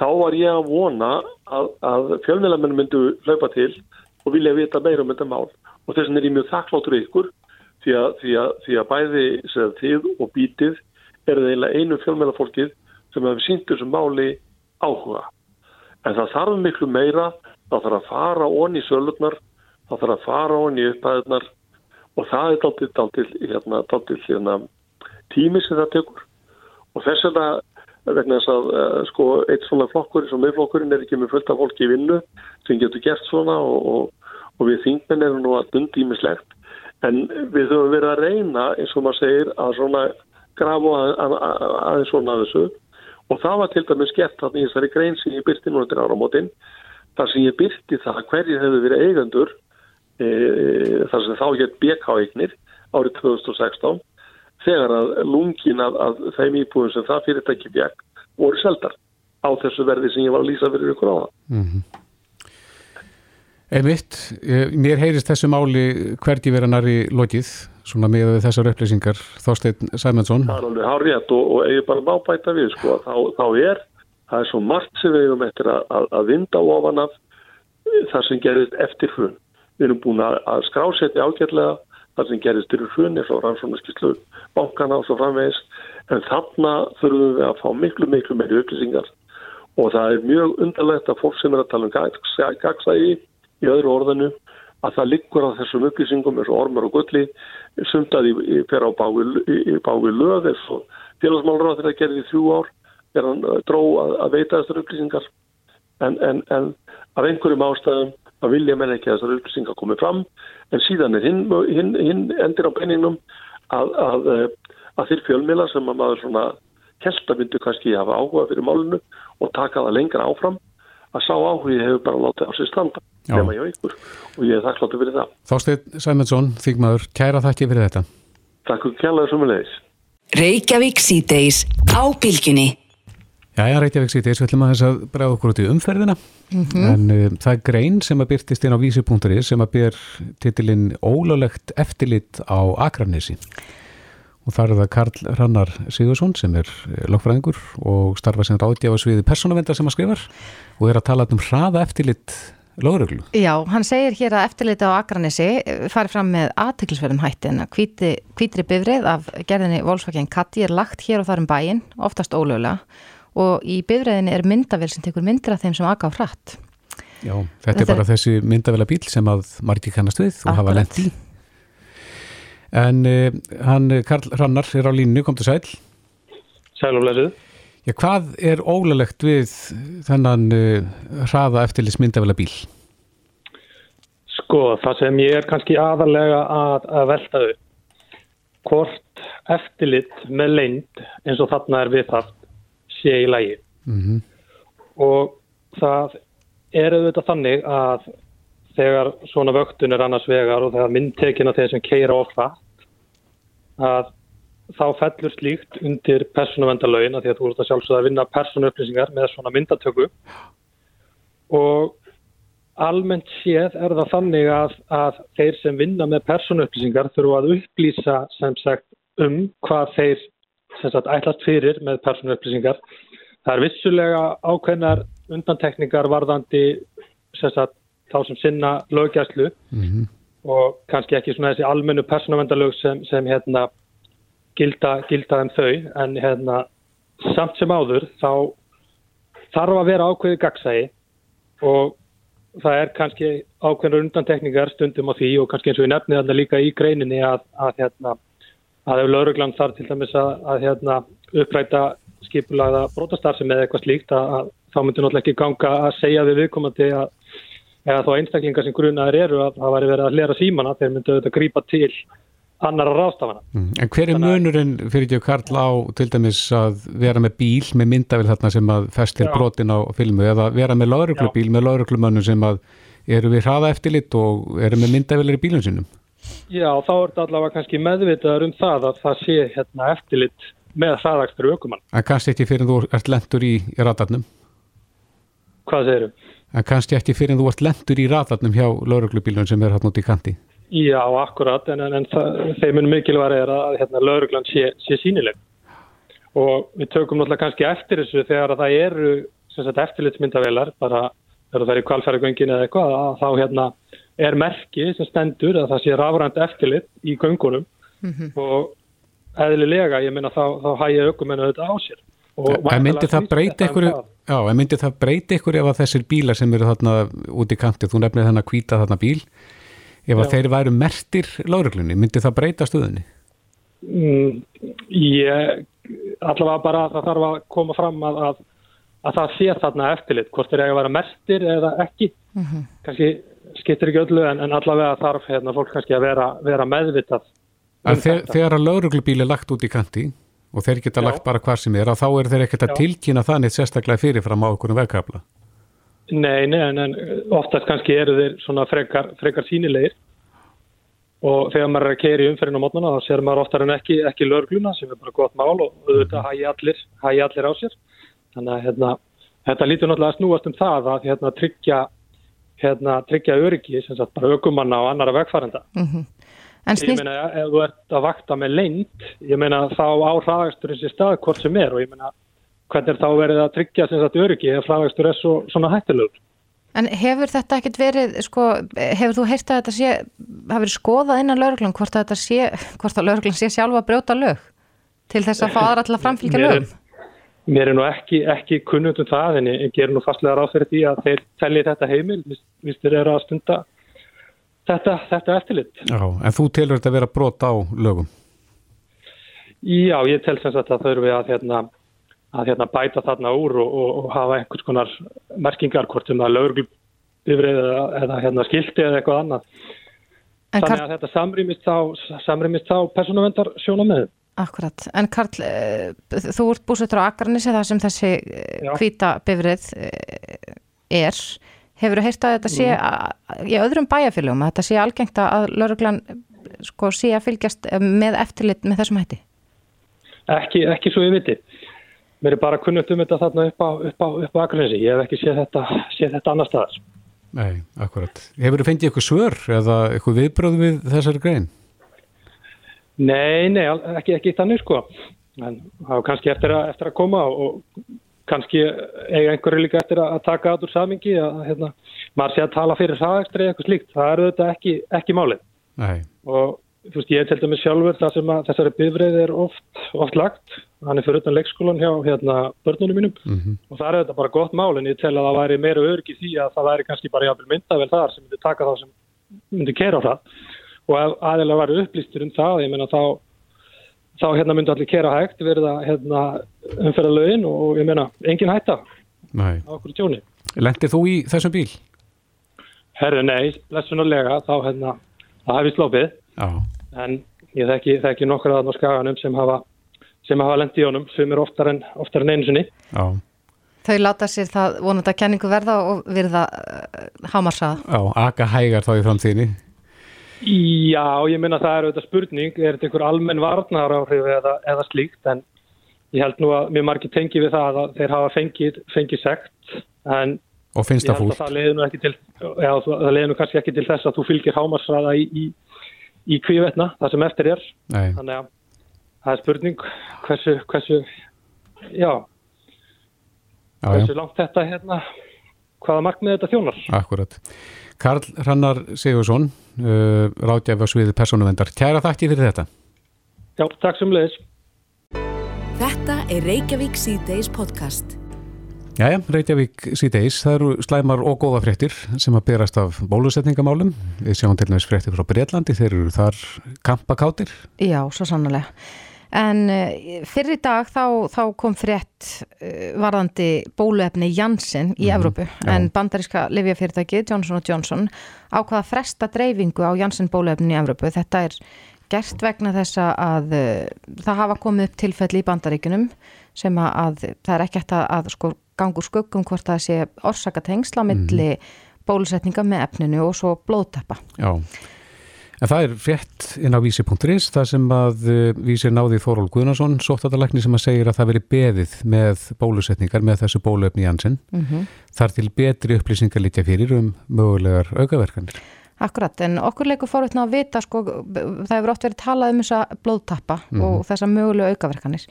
þá var ég að vona að, að fjölmjölamenn myndu hlaupa til og vilja vita meira um þetta mál. Og þess vegna er ég mjög þakkláttur ykkur því að, því að, því að bæði segð, þið og bítið er það eiginlega einu fjölmjölafólkið sem hefur sínt þessum máli áhuga. En það þarf miklu meira, það þarf að fara onni í sölurnar, það þarf að fara onni í upphæðunar og það er dálítið, dálítið, hérna, dálítið hérna, tími sem það tekur. Og þess vegna vegna þess að uh, sko eitt svona flokkur sem meðflokkurinn er ekki með fullt af fólki í vinnu sem getur gert svona og, og, og við þingmenn erum nú að dundímislegt en við höfum verið að reyna eins og maður segir að svona grafa aðeins að, að, að svona að þessu og það var til dæmis gett að í þessari grein sem ég byrti núna til áramótin þar sem ég byrti það hverjir hefur verið eigendur e, þar sem þá hétt BK-eignir árið 2016 þegar að lungin af, af þeim íbúðum sem það fyrirtæki bjekk voru seldar á þessu verði sem ég var að lýsa fyrir ykkur á það. Mm -hmm. Einmitt, mér heyrist þessu máli hvergi vera nari lokið, svona með þessar upplýsingar, Þorstein Sæmundsson. Það er alveg hár rétt og, og eða bara mábæta við, sko, þá, þá er, það er svo margt sem við hefum eftir að, að, vinda ofan af það sem gerist eftir hrun. Við erum búin að, að skrásetja ágætlega það sem gerist til hrunni frá rannsóknarskyslu bankana og svo framvegis en þarna þurfum við að fá miklu miklu meiri upplýsingar og það er mjög undarlegt að fólk sem er að tala um gagsægi í öðru orðinu að það liggur á þessum upplýsingum eins og ormur og gulli sumtaði fyrir á bávi löð eins og félagsmálur á þetta gerði í þrjú ár er hann dró að, að veita þessar upplýsingar. En, en, en af einhverjum ástæðum að vilja menn ekki að þessar upplýsingar komið fram. En síðan er hinn, hinn, hinn endir á penningnum að, að, að þeir fjölmila sem að maður svona kelta myndu kannski hafa áhuga fyrir málunu og taka það lengra áfram að sá áhugi hefur bara látið á sig standa nema ég ykkur og ég er þakkláttu fyrir það. Þásteinn Sæmundsson, þýgmaður, kæra þakki fyrir þetta. Takk og kælaður sem við leiðis. Reykjavík síðdeis á bylginni. Jæja, Reykjavík síðdeis, við ætlum að þess að bregða okkur út í umferðina mm -hmm. en uh, það er grein sem að byrtist inn á vísi.is sem að byr titilinn Ólálegt eftirlit á Akranissi og þar er það Karl Rannar Sigursson sem er lokfræðingur og starfa sem ráðgjáfa sviði persónavendar sem að skrifar og er að tala um hraða eftirlit lögreglu. Já, hann segir hér að eftirliti á Akranesi farið fram með aðtiklisverðum hætti en að hvíti, hvítri bifrið af gerðinni Volkswagen Katti er lagt hér og þar um bæin, oftast ólögulega og í bifriðinni er myndavél sem tekur myndir af þeim sem aga á hratt. Já, þetta, þetta er bara þessi myndavél að bíl sem að margir kannast við og hafa lent í. En uh, hann, Karl Rannar, er á línu, kom til sæl. Sæl og blæsið. Já, hvað er ólulegt við þennan uh, hraða eftirlis myndavela bíl? Sko, það sem ég er kannski aðalega að, að velta þau. Hvort eftirlit með leind eins og þarna er við það sé í lægi. Mm -hmm. Og það er auðvitað þannig að þegar svona vöktun er annars vegar og þegar myndtekina þeir sem keira ofla að þá fellur slíkt undir persónavendalögin að því að þú ert að sjálfsögða að vinna persónuupplýsingar með svona myndatöku og almennt séð er það þannig að, að þeir sem vinna með persónuupplýsingar þurfu að upplýsa sem sagt um hvað þeir sem sagt ætlast fyrir með persónuupplýsingar. Það er vissulega ákveðnar undantekningar varðandi sagt þá sem sinna lögjæslu mm -hmm. og kannski ekki svona þessi almennu persónavendalög sem, sem hérna gilda, gilda en þau en hérna samt sem áður þá þarf að vera ákveðið gagsægi og það er kannski ákveðinu undantekningar stundum á því og kannski eins og ég nefni þarna líka í greininni að, að hérna að ef lauruglan þarf til dæmis að, að hérna uppræta skipulagða brotastarfsemi eða eitthvað slíkt að, að þá myndir náttúrulega ekki ganga að segja við viðkomandi að eða þá einstaklingar sem grunaður eru að það væri verið að hlera símana þeir myndu auðvitað grípa til annara rástafana. Mm. En hver er munurinn fyrir ekki að Karl á til dæmis að vera með bíl með myndavil þarna sem að festir Já. brotin á filmu eða vera með lauruglubíl með lauruglumönnum sem að eru við hraða eftirlit og eru með myndavilir í bílun sinum? Já, þá er þetta allavega kannski meðvitaður um það að það sé hérna, eftirlit með hraðakstur aukumann. En kannski ekki fyrir þú ert lentur í, ratarnum? Hvað segir þú? En kannski ekki fyrir þú ert lentur í ratarnum hjá lauruglubílun sem er hérna út í kanti? Já, akkurat, en, en, en þeim er mikilvæg er að hérna, lauruglan sé, sé sínileg og við tökum náttúrulega kannski eftir þessu þegar það eru eftirlitsmyndavelar, bara þegar það er í kvalfæragöngin eða eitthvað, að þá hérna, er merki sem stendur að það sé rafrænt eftirlit í göngunum mm -hmm. og eðlilega, ég minna þá, þá hægja aukumennu þetta á sér. En myndi það breyta ykkur, já, en myndi það breyta ykkur ef að þessir bílar sem eru þarna út í kanti, þú nefnir þarna að kvíta þarna bíl, ef að þeir væru mertir láruglunni, myndi það breyta stuðinni? Mm, ég, allavega bara það þarf að koma fram að, að, að það sé þarna eftirlit, hvort þeir eiga að vera mertir eða ekki, mhm. -huh. kannski skiptir ekki öllu en, en allavega þarf hérna, fólk kannski að vera, vera meðvitað. Um þegar, að lauruglubíl er lagt út í kanti og þeir geta Já. lagt bara hvað sem er, þá er þeir ekkert að tilkýna þannig sérstaklega fyrirfram á okkur um vegkabla. Nei, nei, en, en oftast kannski eru þeir svona frekar, frekar sínilegir og þegar maður er að keira í umferðin á mótnana þá ser maður oftar en ekki, ekki lörgluna sem er bara gott mál og auðvitað hægi allir, hægi allir á sér. Þannig að hérna, þetta lítur náttúrulega að snúast um það að hérna, tryggja, hérna, tryggja öryggi, sem sagt bara ökumanna og annara vegfærenda. Mm -hmm. Snýst... Ég meina, ef þú ert að vakta með leint, ég meina þá á hraðagsturins í stað hvort sem er og ég meina hvernig er þá verið að tryggja sem sagt öryggi ef fræðagstur er svo, svona hættilegur. En hefur þetta ekkert verið, sko, hefur þú heyrst að þetta sé, hafi verið skoðað innan lauruglan hvort að þetta sé, hvort að lauruglan sé sjálfa að brjóta lög til þess að fá aðra til að framfylgja lögum? Mér er nú ekki, ekki kunnund um það en ég ger nú fastlega ráð fyrir því að þeir telli þetta heimil, vist þeir eru að stunda þetta, þetta eftirlit. Já, en þú telur þetta að vera brot á lögum? Já, ég tel sem sagt að þau eru við að hérna að hérna, bæta þarna úr og, og, og hafa einhvers konar merkingar hvort um að lögurglubifrið eða, eða hérna, skildi eða eitthvað annað. En Þannig að þetta samrýmist þá, samrýmist þá persónavendar sjónamöðu. Akkurat. En Karl, eh, þú ert búsettur á Akarnissi þar sem þessi hvita eh, bifrið eh, er. Hefur þú heyrt að þetta sé mm. í öðrum bæjarfélagum að þetta sé algengt að lögurglan sko, sé að fylgjast með eftirlit með þessum hætti? Ekki, ekki svo ég viti mér er bara kunnugt um þetta þarna upp á, upp á, upp á Akranesi, ég hef ekki séð þetta, séð þetta annar staðar. Nei, akkurat. Hefur þið fengið eitthvað svör eða eitthvað viðbröð við þessari grein? Nei, nei, ekki, ekki þannig sko. En það var kannski eftir að, eftir að koma og kannski eiga einhverju líka eftir að taka át úr samingi að hérna, maður sé að tala fyrir hraðekstri eða eitthvað slíkt. Það eru þetta ekki, ekki málið. Nei. Og þú veist, ég til dæmis sjálfur það sem að þessari bifrið er oft, oft lagt. Hann er fyrir utan leikskólan hjá hérna, börnunum mínum Mm og það er þetta bara gott mál en ég tel að það væri meira örgi því að það væri kannski bara jafnvel myndavel þar sem myndi taka þá sem myndi kera á það og ef aðeinslega væri upplýstur um það, ég menna þá þá hérna myndi allir kera hægt verða hérna umferða lögin og ég menna engin hætta Nei. á okkur tjóni. Lendir þú í þessum bíl? Herru nei, blessunarlega þá hérna, það hefði slópið Já. en ég þekki, þekki nokkur að það á skaganum sem hafa sem hafa lendi í honum, sem er oftar en, oftar en einu sinni. Já. Þau láta sér það vonandi að kenningu verða og virða uh, hámarsaða. Já, aka hægar þá í framtíðinni. Já, ég minna það er auðvitað spurning, er þetta einhver almenn varnar áhrif eða, eða slíkt en ég held nú að mjög margir tengi við það að þeir hafa fengið, fengið sekt en Og finnst það fúlt. að það leiði nú ekki til já, það leiði nú kannski ekki til þess að þú fylgir hámarsraða í, í, í kvívetna, það sem eftir er Nei. þannig að það er spurning hversu, hversu já, Já, hversu já, langt þetta hérna hvaða markmið þetta þjónar akkurat. Karl Hrannar Sigursson, uh, ráðgjafi á sviði persónuvendar. Kæra þakki fyrir þetta. Já, takk sem leiðis Þetta er Reykjavík C-Days podcast. Jæja, Reykjavík síðdeis, það eru slæmar og góða fréttir sem að berast af bólusetningamálum. Við sjáum til næst fréttir frá Breitlandi, þeir eru þar kampakátir. Já, svo sannlega. En uh, fyrir dag þá, þá kom frétt uh, varðandi bóluefni Janssen í Evrópu já. en bandaríska livjafyrirtæki Johnson Johnson ákvaða að fresta dreifingu á Janssen bóluefni í Evrópu. Þetta er gert vegna þess að uh, það hafa komið upp tilfelli í bandaríkunum sem að, að það er ekki hægt að, að sko, gangur skuggum hvort það sé orsakatengsla milli bólusetninga með efninu og svo blóðtappa. Já, en það er frétt inn á vísi.is þar sem að uh, vísir náði Þóról Guðnason, sóttattalækni sem að segir að það veri beðið með bólusetningar með þessu bóluefni Janssen. Mm Þar til betri upplýsingar lítja fyrir um mögulegar aukaverkanir. Akkurat, en okkur leikur fórvittna að vita sko, það hefur oft verið talað um þessa blóðtappa og þessa mögulegu aukaverkanir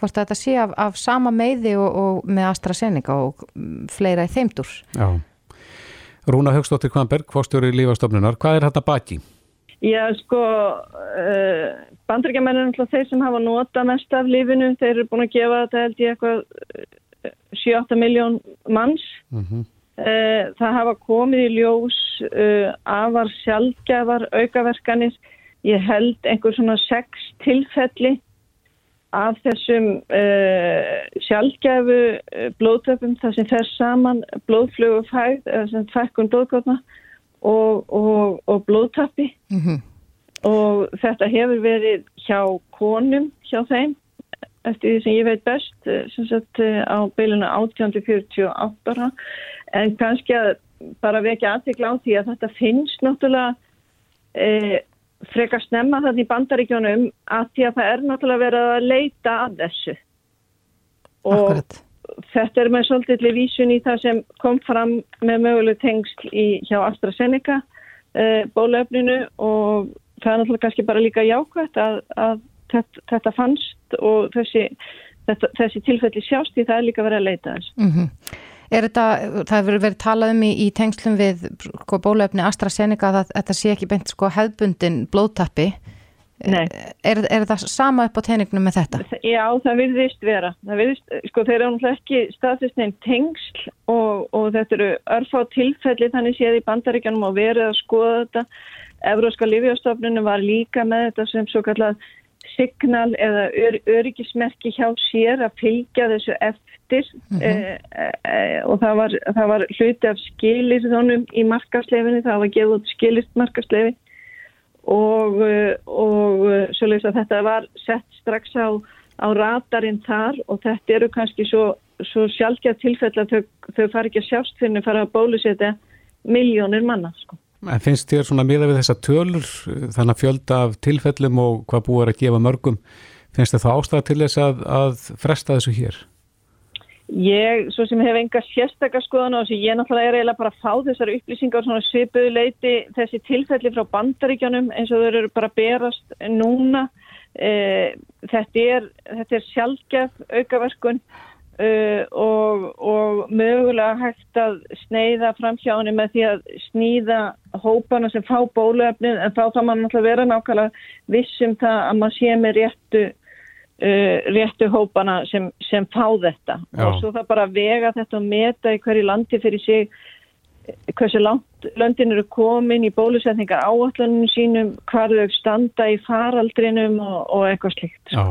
hvort þetta sé af, af sama meiði og, og með AstraZeneca og mm, fleira í þeimdur. Já. Rúna Högstóttir Kvamberg, fórstjóri lífastofnunar, hvað er þetta baki? Já, sko, uh, bandaríkjamenn er náttúrulega þeir sem hafa nota mest af lífinu. Þeir eru búin að gefa þetta held ég eitthvað eh, 7-8 miljón manns. Mm Uh, það hafa komið í ljós uh, afar sjálfgjafar aukaverkanir. Ég held einhver svona sex tilfelli af þessum sjálfgjafu blóðtöpum þar sem fer saman blóðflögu fæð, eða sem fækkun blóðgóðna og, og, og blóðtappi Mm -hmm. og þetta hefur verið hjá konum hjá þeim eftir því sem ég veit best eh, sem sagt eh, á beilinu 1848 ára en kannski að bara vekja aðtikla á því að þetta finnst náttúrulega e, frekar snemma þannig í bandaríkjónum að því að það er náttúrulega verið að leita að þessu og Akkurat. Þetta er með svolítið vísun í það sem kom fram með möguleg tengsl í, hjá AstraZeneca uh, bólöfninu og það er náttúrulega kannski bara líka jákvæmt að, að þetta, þetta fannst og þessi, þetta, þessi tilfelli sjást því það er líka verið að leita þess. Mm Er þetta, það hefur verið talað um í, í tengslum við sko, bóluefni AstraZeneca að það- þetta sé ekki beint sko, hefðbundin blóðtappi. Er, er það sama upp á teiningnum með þetta? Já, það virðist vera. Það virðist, sko, þeir eru náttúrulega ekki staðfestnein tengsl og, og þetta eru örfá tilfelli þannig séð í bandaríkjanum og verið að skoða þetta. Evróska Lífjastofnunum var líka með þetta sem svo kallað signal eða ör, öryggismerki hjá sér að fylgja þessu eftir eh, eh, og það var, það var hluti af skilirðunum í markaslefinu, það var gefið markaslefi og, eh, og eh, svoleiðis að þetta var sett strax á, á radarinn þar og þetta eru kannski svo, svo sjálfgjað tilfell að þau, þau fari ekki að sjást að fara að bólusetja miljónir manna sko. En finnst þér svona miða við þessa tölur, þannig að fjölda af tilfellum og hvað búið er að gefa mörgum, finnst þér þá ástæða til þess að, að fresta þessu hér? Ég, svo sem hef enga sérstakar skoðan á þessu, ég náttúrulega er eiginlega bara að fá þessar upplýsingar svona svipuðu leiti þessi tilfelli frá bandaríkjanum eins og þau eru bara berast núna. E, þetta er, er sjálfgef aukaverkun uh, og, og mögulega hægt að sneiða framhjáni með því að snýða hópana sem fá bóluefnið en þá þá mann náttúrulega vera nákvæmlega vissum það að maður sé með réttu uh, réttu hópana sem, sem fá þetta Já. og svo það bara vega þetta og meta í hverju landi fyrir sig hversu langt löndin eru komin í bólusetningar áallunum sínum, hvað þau standa í faraldrinum og, og eitthvað slíkt. Já,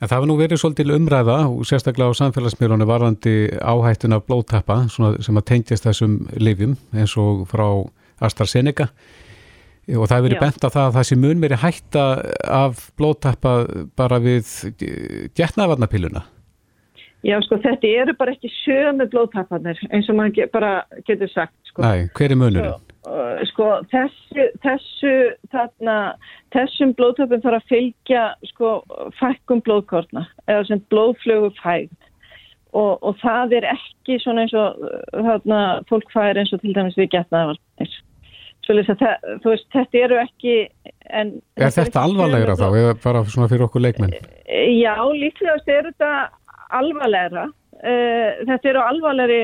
en það hefur nú verið svolítil umræða og sérstaklega á samfélagsmiðlunni varðandi áhættun af blóðtappa svona sem að tengjast þessum lifjum eins og frá AstraZeneca og það hefur verið bent á það að það sé mun verið hætta af blóðtappa bara við getnaðvarnapiluna. Já, sko, þetta eru bara ekki sömu blóðtappanir eins og maður bara getur sagt, sko. Nei, hver er munurinn? Uh, sko, þessu, þessu, þarna, þessum blóðtöpum þarf að fylgja, sko, fækkum blóðkortna, eða sem blóðflögu fægð. Og, og það er ekki svona eins og, uh, þarna, fólk fær eins og til dæmis við getnaðavarnir. Það, veist, þetta eru ekki, en... Er þetta alvarlegra þá, eða bara svona fyrir okkur leikmenn? Já, líklegast er þetta alvarlegra. Uh, þetta eru alvarlegri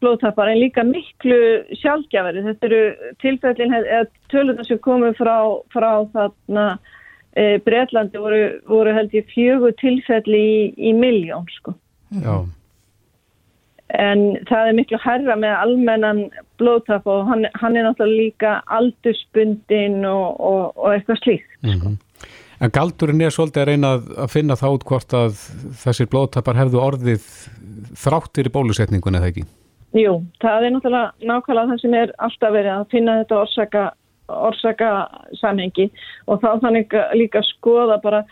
blóðtappar en líka miklu sjálfgjafari. Þetta eru tilfellin, eða tölunar sem komu frá, frá þarna Breitlandi voru, voru held ég fjögur tilfelli í, í miljón sko. Já, En það er miklu herra með almennan blóðtapp og hann, hann er náttúrulega líka aldurspundin og, og, og eitthvað slíkt. mm En galdurinn er svolítið að reyna að, finna það út hvort að þessir blóðtappar hefðu orðið þráttir í bólusetningun eða ekki? Jú, það er náttúrulega nákvæmlega það sem er alltaf verið að finna þetta orsaka, orsaka samhengi og þá þannig líka að skoða bara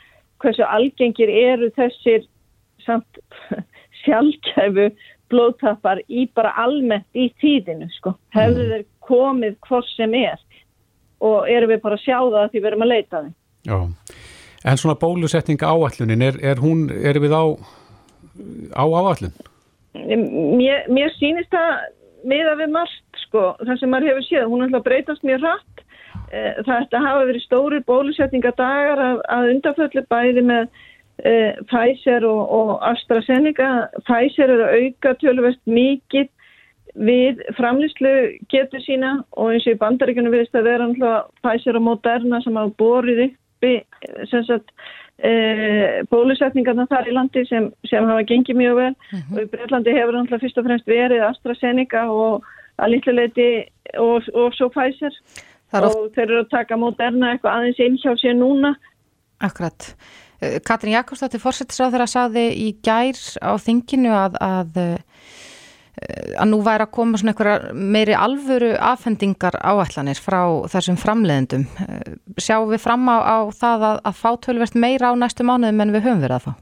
hversu algengir eru þessir samt (laughs) sjálfkæfu blóðtappar í bara almennt í tíðinu sko. Hefðu þeir komið hvort sem er og erum við bara að sjá það að því við erum að leita þeim. Já, en svona bólusetning áallunin, er, er hún, er við á, á áallun? Mér, mér sýnist það miða við margt sko, það sem maður hefur séð, hún er alltaf að breytast mjög hratt Eh, þetta hafa verið stóri bólusetningadagar að, að undanföllu bæði með Pfizer og, og AstraZeneca. Pfizer eru að auka tölvöld mikið við framlýslu getur sína og eins og í bandaríkunum viðst að vera Pfizer og Moderna sem hafa borið uppi e, bólusetningarna þar í landi sem, sem hafa gengið mjög vel. Og í Breitlandi hefur fyrst og fremst verið AstraZeneca og að litlu leiti og, og svo Pfizer. Er oft, og þeir eru að taka Moderna eitthvað aðeins inn hjá sér núna. Akkurat. Eh, Katrín Jakobsdóttir fórsettisráð þeirra saði í gær á þinginu að, að, eh, að nú væri að koma svona einhverja meiri alvöru afhendingar áætlanir frá þessum framleiðendum. Eh, Sjáum við fram á, á það að, að fá tölvert meira á næstu mánuðum en við höfum verið að fá?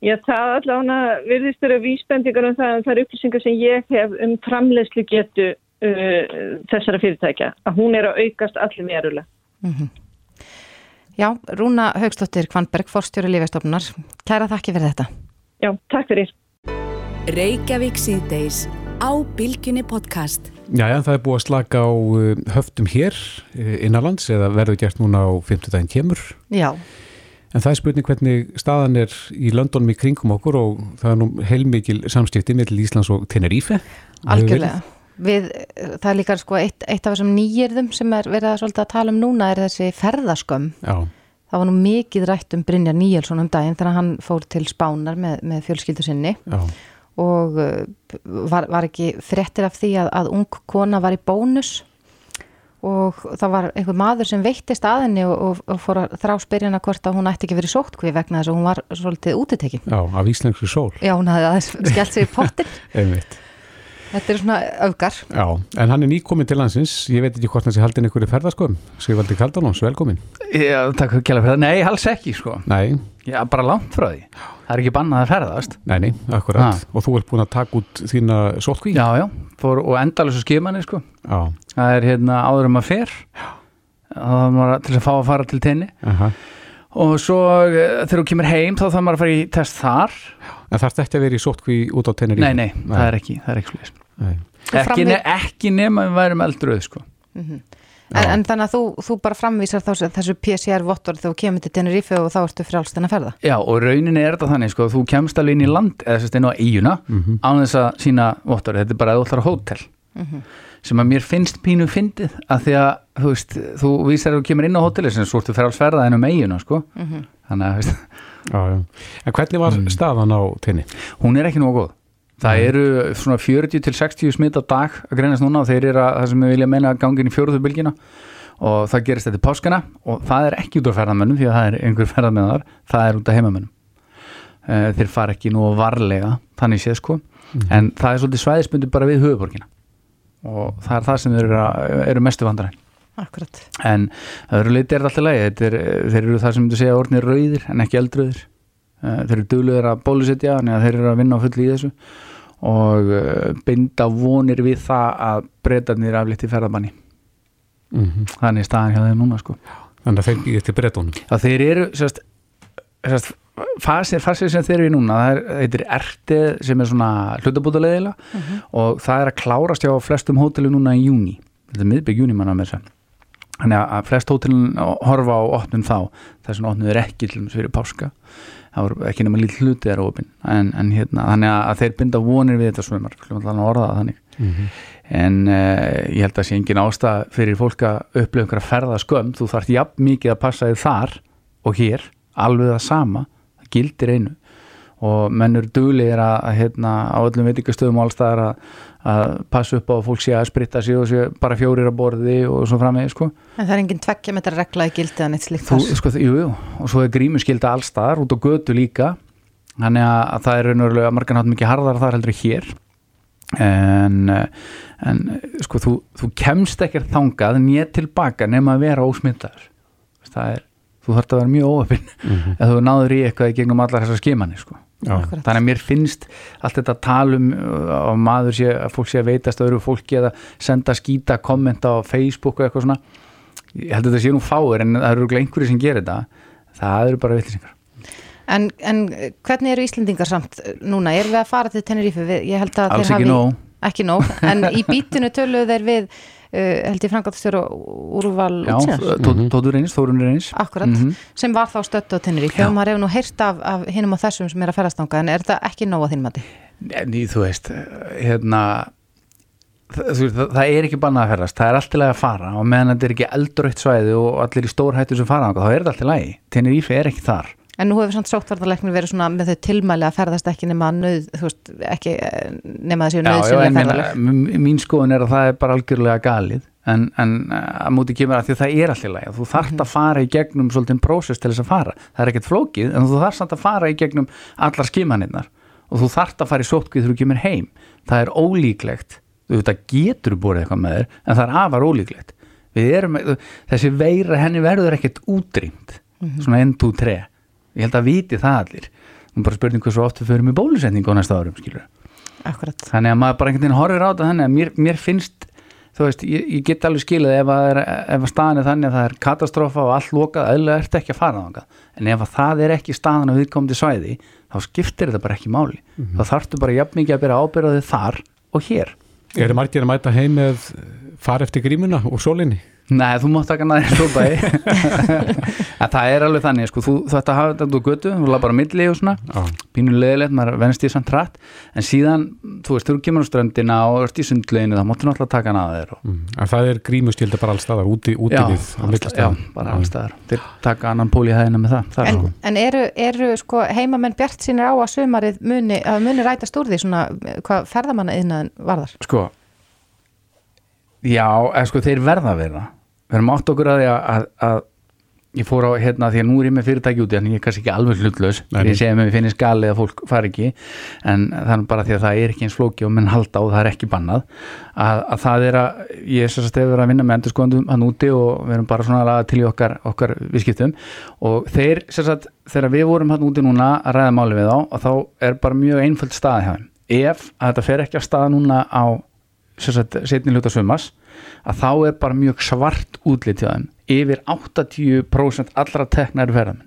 Já, það allavega virðist eru vísbendingar um það en það er upplýsingar sem ég hef um framleiðslu getu uh, þessara fyrirtækja að hún er að aukast allir verulega. Já, Rúna Haugstóttir Kvanberg, forstjóri Lífestofnunar. Kæra þakki fyrir þetta. Já, takk fyrir. Reykjavík síðdeis á Bilginni podcast. Já, já, það er búið að slaka á uh, höftum hér uh, innanlands eða verður gert núna á 50 daginn kemur. Já, En það er spurning hvernig staðan er í Londonum í kringum okkur og það er nú heilmikil samstifti með Íslands og Tenerife. algjörlega. Við, það er líka sko eitt, eitt af þessum nýjirðum sem er verið að, að tala um núna er þessi ferðaskömm. Já, Það var nú mikið rætt um Brynjar Níelsson um daginn þegar hann fór til Spánar með, með fjölskyldu sinni já, og uh, var, var ekki fréttir af því að, að ung kona var í bónus og það var einhver maður sem veittist að henni og, og, og fór að þrá spyrjana hvort að hún ætti ekki verið sótkví vegna þess að hún var svolítið útitekin. já, af íslenskri sól. Já, hún hafði aðeins skellt sig í pottin. (laughs) Þetta er svona öfgar. Já, en hann er nýkomin til landsins, ég veit ekki hvort hann sé haldin ykkur í ferðasköum. Sigvaldi Kaldalóns, velkomin. Já, takk fyrir kjæla fyrir það. Nei, alls ekki, sko. Nei, Já, bara langt frá því. Það er ekki bannað að ferðast. nei, nei, akkurat. Og þú ert búin að taka út þína sótkví? Já, já, fór, og endalösu skimanni, sko. Já, Það er hérna áður um að fer. Það var til að fá að fara til tenni. aha. Og svo eh, þegar þú kemur heim þá þarf maður að fara í test þar. En þarf þetta ekki að vera í sótkví út á Tenerife? Nei, nei, það er ekki, það er ekki slúðis. Nei. Ekki, ne ekki nema við værum eldröð, sko. En, en þannig að þú, þú bara framvísar þá þessu PCR-vottor þegar þú kemur til Tenerife og þá ertu frjálst en að ferða. Já, og rauninni er þetta þannig, sko, þú kemst alveg inn í land eða sérst inn á eiguna Mhm. án þess að sína vottor, þetta er bara að þú ætlar á hótel sem að mér finnst pínu fyndið að því að, þú veist, þú vísar að þú kemur inn á hóteli sem svo ertu frjálsferða inn um eiguna, sko. Þannig að, veist, Já, já. En hvernig var staðan á tenni? hún er ekki nógu góð. Það eru svona 40 til 60 smitt á dag að greinast núna og þeir eru að það sem við vilja meina að gangin í fjóruðu bylgina og það gerist þetta páskana og það er ekki út á ferðamönnum því að það er einhver ferðamennar það er út á heimamönnum. Eh, þeir fara ekki nú varlega þannig séð sko. En það er svolítið svæðisbundi bara við höfuborgina og það er það sem þeir eru, eru mestu vandaræn Akkurat. en það eru leiti er alltaf leið Þetta er, þeir eru það sem þú segja orðnir rauðir en ekki eldröðir Eh, þeir eru duglegir að bólusetja þannig að þeir eru að vinna á fulli í þessu. Og eh, binda vonir við það að breytarnir aflíti ferðabanni Mm þannig er staðan hjá þeim núna sko. Þannig að þeir býðið til breytunum. þeir eru sérst, fasir sem þeir eru í núna það er, er ertið sem er svona hlutabútulegilega og það er að klárast hjá flestum hótelum núna í júni þetta er miðbygg júni manna með þess þannig að flest hótelin horfa á opnun þá. Þess að opnun er ekki til þess fyrir páska. Það voru ekki nema lítið hluti er opin en, en hérna, þannig að þeir binda vonir við þetta svömmar, hljóðum allan að orða það þannig. En uh, ég held að sé engin ástæð fyrir fólk að upplifa einhverja ferða skömm, þú þarft jafn mikið að passa þig þar og hér alveg það sama, það gildir einu. Og menn eru duglegir að, að hérna, á öllum veitingastöðum allstaðar að, að passa upp á að fólk sé að spritta sig og sé bara fjórir að borði og svo framvegi sko. En það er engin tveggja metra regla í gildi en eitt slíkt Þú, þar. sko, jú, jú, og svo er grímuskylda allstaðar út á götu líka. Þannig að, að það er raunverulega margan hátt mikið harðar þar heldur en hér. En, en sko þú, þú kemst ekkert þangað nýtt tilbaka nema að vera ósmyndaður það er, þú þarft að vera mjög óöfinn Mhm. ef þú náður í eitthvað í gegnum allar þessar skimanir sko. Þannig að mér finnst allt þetta talum að maður sé að fólk sé að veitast öðru fólki eða senda skýta kommenta á Facebook og eitthvað svona ég held að þetta sé nú fáir en það eru örugglega einhverju sem gerir þetta það eru bara vitlisingar En, en hvernig eru Íslendingar samt núna? Erum við að fara til Tenerife? Við, ég held að Alls þeir ekki hafi... nóg. Ekki nóg, en í (laughs) bítinu töluðu þeir við, uh, held ég frangatstjóru úrval Já, útsýnar. Tó- Tótur eins, Þórunir eins Akkurat, Mhm. sem var þá stött á Tenerife og maður hefur nú heyrt af, af hinum og þessum sem er að ferðastanga, en er þetta ekki nóg að þín mati? En í, þú veist, hérna það, það, það er ekki bannað að ferðast það er allt í lagi að fara og meðan þetta er ekki eldröytt svæði og allir í stór hættu sem fara þá er þetta allt í lagi. Tenerife er ekki þar En nú hefur samt sóttvartarleiknir verið svona með þau tilmæli að ferðast ekki nema nöð, þú veist, ekki eh, nema þessi nöðsynlega ferðaleg. mín skoðun er að það er bara algjörlega galið. En, en að múti kemur að því að það er allir læg þú þarft að fara í gegnum svolítið prósess til þess að fara, það er ekkert flókið en þú þarft samt að fara í gegnum allar skimaninnar og þú þarft að fara í sótkvið þegar þú kemur heim, það er ólíklegt. Þú veit að getur borðið eitthvað með þér það ekkert útrýmt, svona 1, 2, 3 ég held að viti það allir. Og bara spurning hversu oft við förum í bólusetningu á næsta árum, skilur Akkurat. þannig að maður bara einhvern veginn horfir á þetta þannig að mér, mér finnst þú veist, ég, ég get alveg skilið ef að, er, ef að staðan er þannig að það er katastrófa og allt lokað, eðlulega ertu ekki að fara þangað. En ef að það er ekki staðan á viðkomandi svæði þá skiptir þetta bara ekki máli. Þá þarftu bara jafn mikið að byrja ábyrðaði þar og hér. Eru margir að mæta heim með far eftir grímuna og sólinni? Nei, þú mátt taka næður stópaði (laughs) en það er alveg þannig sko, þú, að hafa þetta á götu, þú laði bara milli og svona, Já. pínu leðilegt maður venst í samt rætt, en síðan þú veist, þú kemur á ströndina og ert í sundleginu þá máttu náttúrulega taka að þér og, Mm. En það er grímuskylda bara allstaðar, úti, úti já, við á alls, já, bara alls staðar. Þeir taka annan pól í hæðina með það, það er En, sko. en eru, eru sko heimamenn bjart sínir á að sumarið muni, að muni rætast úr því svona eh, hvað ferðamanna að vera við erum átt okkur að því að, að, að ég fór á hérna því að nú er ég með fyrirtæki úti en ég er kannski ekki alveg hlutlaus. Ég segi að mér finnist galið að fólk fari ekki en er bara því að það er ekki eins flóki og menn halda og það er ekki bannað. Að, að það er að ég er sérst hefur verið að vinna með endurskóðandum hann úti og við erum bara svona að laga til í okkar, okkar viðskiptum. Og þeir sérst þegar við vorum hann úti núna að ræða máli við þá og þá er bara mjög einföld stað að ekki á þá er bara mjög svart útlit hjá þeim. Yfir 80% allra teknar ferðamenn.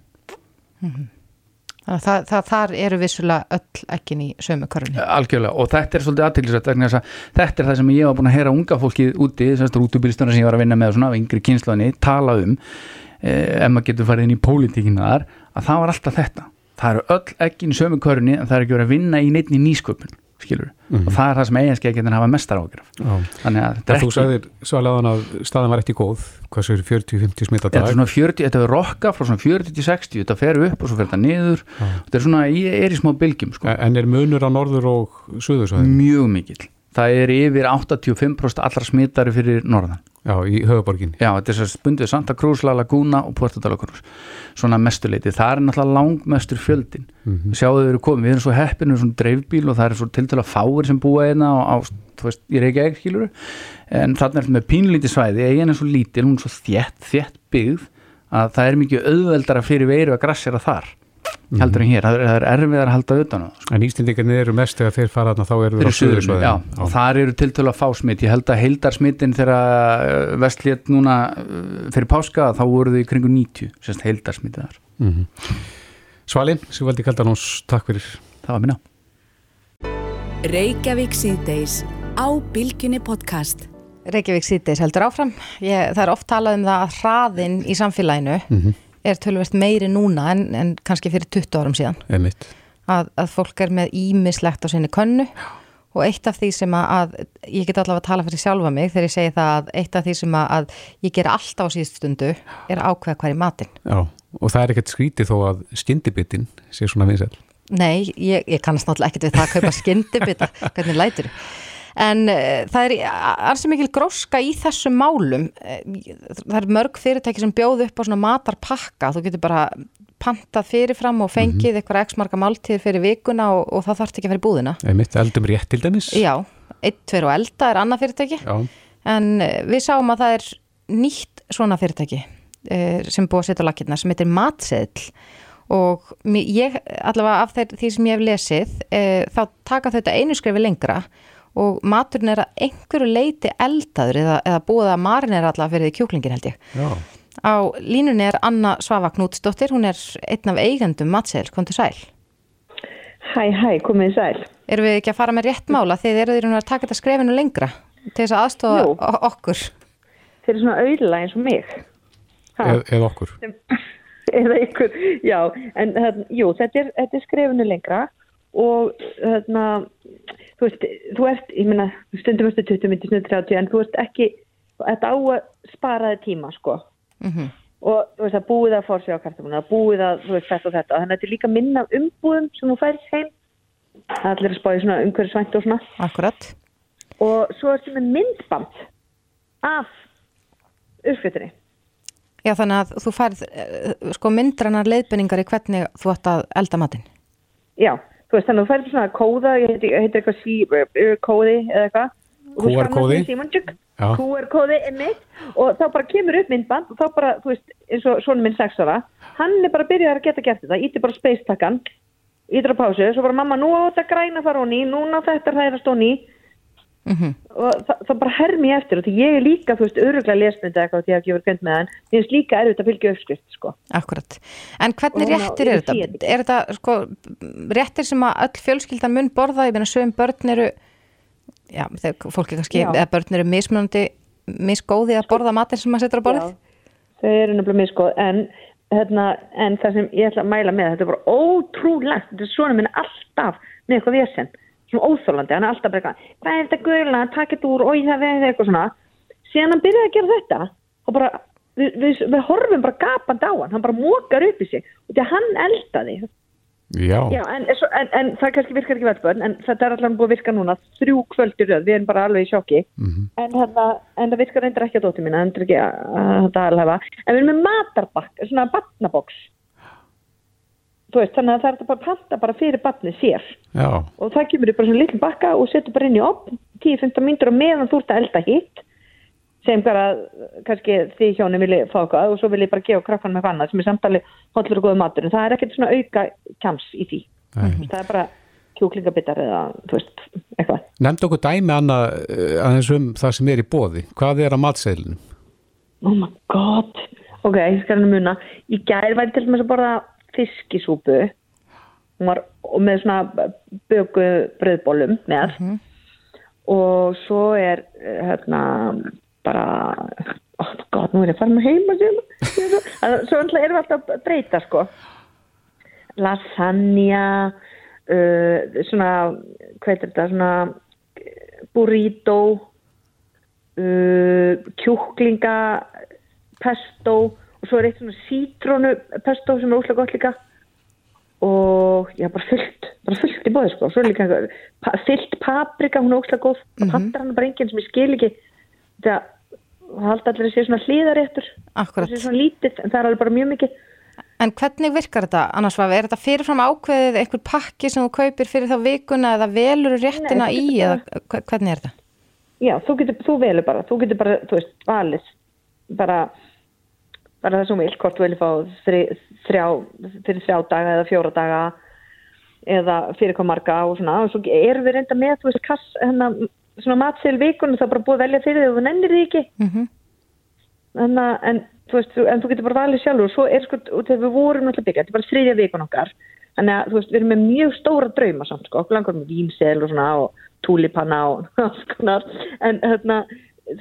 Þannig að það, það, þar eru vissulega öll ekkin í sömu körunni. algjörlega. Og þetta er svolítið aðtillisvægt vegna þess að þetta er það sem ég var búin að heyra unga fólkið úti, þessast rútubýrstunum sem ég var að vinna með svona af yngri kynnslóðinni, tala um eh, ef maður getur farið inn í pólitíkina þar að það var alltaf þetta. Það eru öll ekkin í sömu körunni en það er ekki verið að vinna í neittni nýsköpun skilur, Mhm. og það er það sem eiginskeikin hafa mestar ágjörf Já. að þú sagðir svalega að staðan var ekki góð. Hvað svo er 40-50 smita Þetta er dag? svona 40, þetta er rokka frá svona 40 til 60, þetta fer upp og svo fer þetta niður. Þetta er svona, ég er í smá bylgjum sko. en er munur á norður og suðursvæðin mjög mikill. Það er yfir 85% allra smitari fyrir norðan Já, í höfuborgin Já, þetta er svo spundið Santa Cruz, La Laguna og Puerto de la Cruz. Svona mestuleiti, það er náttúrulega langmestur fjöldin Mhm. sjáðu þau eru komið, við erum svo heppinu svona dreifbíl og það er svo til að fáir sem búa einna á, á þú veist, ég reykja ekki skilur en þarna er þetta með pínlítið svæði. Eigin er svo lítil, hún er svo þétt, þétt byggð að það er mikið auðveldara fyrir veiru að grassera þar heldur en hér, það er, er erfiðar að halda utan á það, sko. En Íslendingarnir eru mest þegar þeir fara þarna þá eru þeir á suðursvæðin já, og þar eru til til að fá smitt ég held að heildarsmittin þegar vestlét núna uh, fyrir páska þá voru þau í kringu 90 sérst heildarsmittið þar, Mhm. Svali, Sigvaldi Kaldanós, takk fyrir það var minna Reykjavík síðdeis á Bilginni podcast. Reykjavík síðdeis heldur áfram. Ég, það er oft talað um það að hraðinn í samfélaginu Mhm. Er tölvert meiri núna en, en kannski fyrir 20 árum síðan. Að, að fólk er með ímislegt á sinni könnu og eitt af því sem að, að ég get allavega að tala fyrir sjálfa mig þegar ég segi það að eitt af því sem að, að ég ger alltaf á síðust stundu er ákveða er matinn. Já, og það er ekkert skrítið þó að skyndibitinn sé svona vinsæl Nei, ég, ég kannast náttúrulega ekkert við það að kaupa (laughs) skyndibita, hvernig lætur en uh, það er alls mikil gróska í þessum málum. Eh, það er mörg fyrirtæki sem bjóð upp á svona matarpakka, þú getur bara pantað fyrirfram og fengið eitthvað x marga máltíðir fyrir vikuna og, og það þarf ekki að í búðina. Einmitt, eldum rétt til dæmis. Já, eitt, tveir og elda er annað fyrirtæki. Já, en eh, við sáum að það er nýtt svona fyrirtæki eh, sem búið að setja á lakirna sem heitir matseðl og ég allavega af þeir, því sem ég hef lesið eh, þá taka þetta einu skrefi lengra og maturinn er að einhverju leiti eldaður eða, eða búið að marin er allavega fyrir því kjúklingin held ég. Já, á línunni er Anna Svava Knútsdóttir hún er einn af eigendum matseðl, kom til sæl. Hæ, hæ, komið sæl. Erum við ekki að fara með rétt mála þegar þið eruð að taka þetta skrefinu lengra til þess að aðstofa Jú. okkur? Þeir eru svona auðla eins og mig. Ha, eð, eða okkur. (laughs) Eða ykkur, já, en hérna, jú, þetta er, þetta er skrefinu lengra og hérna, þú veist, þú ert, ég meina, stundum ertu 20 minnir, stundum 30, en þú ert ekki, þetta á að spara þig tíma, sko. mm Og þú veist, það búið að fórsvega á kartumuna, það búið að, þú veist, þetta og þetta, þannig að þetta er líka minna umbúðum sem þú færist heim, allir að spáði svona umhverfisvænt og svona. Akkurat Og svo ertu með myndband af uppskriftinni. Já, þannig að þú færð eh, sko myndrannar leiðbenningar í hvernig þú ætti að elda matinn. Já, þú veist, þannig að þú færði svona kóða, ég heitir, eitthvað sí, kóði eða eitthvað. Og þú QR skannar kóði? fyrir Símon Tjúk, Já. QR kóði er mitt og þá bara kemur upp myndband og þá bara, þú veist, eins og svona minn sex ára, hann er bara byrjað að geta gert þetta, íti bara space-takkan, ítir á pásu, svo bara mamma, nú á þetta græna fara hún í, núna þetta hræðast hún í Mm og það, það bara hermi ég eftir og því ég er líka, þú veist, öruglega lesmyndi eitthvað því að ég hefur gænt með hann, ég finnst líka erfitt að fylgja uppskrift, sko. Akkurat. En hvernig Og á- réttir er ég þetta? þetta. Er þetta sko réttir sem að öll fjölskyldan mun borða, ég meina sögum börn eru, já, þegar fólki kannski, Já. eða börn eru mismunandi, misgóði að borða matinn sem maður setur á borðið? þau eru nefnilega miskoð en, hérna, en það sem ég ætla að mæla með þetta er bara ótrúlegt þetta er svona alltaf svona óþólandi, hann er alltaf bara eitthvað hvað er þetta guðla, takk þetta úr, oi það er eitthvað svona. Síðan hann byrjaði að gera þetta og bara, við, við, við horfum bara gapandi á hann, hann bara mókar upp í sig. Og því að hann eldaði. Já, Já, en, svo, en, en það kannski virkar ekki velbörn en þetta er allavega búið að virka núna þrjú kvöldir röð, við erum bara alveg í sjokki. En, hérna, en það virkar reyndar ekki á dóttir mína, en er ekki að, að þetta alhafa en við erum með matarbakk, svona batnaboks þú veist, þannig að það er bara að panta bara fyrir batnið sér. Já, og það kemur í bara svona lítið bakka og setur bara inn í opn 10-15 myndur og meðan þú ert að elda hitt sem bara kannski því hjóni vilji fá eitthvað og svo vil ég bara gefa krakkan með annað sem er samtali hollur og góða matur en það er ekkert svona auka kjams í því. Nei. það er bara kjúklingabittar eða þú veist, eitthvað. Nefndi okkur dæmi Anna eh, aðeins um það sem er í bóði Hvað er að matseðlunum? oh my god. Ok, ég skal hann muna. Í gær væri til dæmis að borða fiskisúpu. Var með svona böku bröðbólum með. Og svo er hérna bara oh god, nú er ég farin að heima svo erum við alltaf að breyta sko. Lasagna uh, svona hvað er þetta svona burrito uh, kjúklinga pesto og svo er eitt svona sítrónu pesto sem er útlæg gott líka. Og já, bara fullt bara fullt í bóði, sko, svo er líka pa, fullt paprika, hún er óslega góð. Mm -hmm. pattar hann bara enginn sem ég skil ekki. Þetta, haldi allir að sé svona hlýðaréttur það sé svona lítið, en það er alveg bara mjög mikið. En hvernig virkar þetta annars? Er þetta fyrirfram ákveðið einhver pakki sem þú kaupir fyrir þá vikuna eða velur réttina Nei, í eða hvernig er þetta? já, þú getur, þú velur bara, þú getur bara þú veist, valið. Bara, bara það sem vil, hvort þú vilja fá þri, þrjá, fyrir þrjá daga eða fjóra daga eða fyrir hvað marga og svona. Og svo erum við reynda með, þú veist, kass hérna, svona matseil vikunum, það er bara búið að velja fyrir þig og þú nennir því ekki. Mm -hmm. en, en, þú veist, en þú getur bara valið sjálfur. Og svo er sko, og þegar við vorum náttúrulega byggja, þetta er bara þriðja vikun okkar. Þannig að, þú veist, við erum með mjög stóra drauma samt, sko, okkur langar með vínsel og svona og túlipanna og (laughs) alls konar. En, hérna,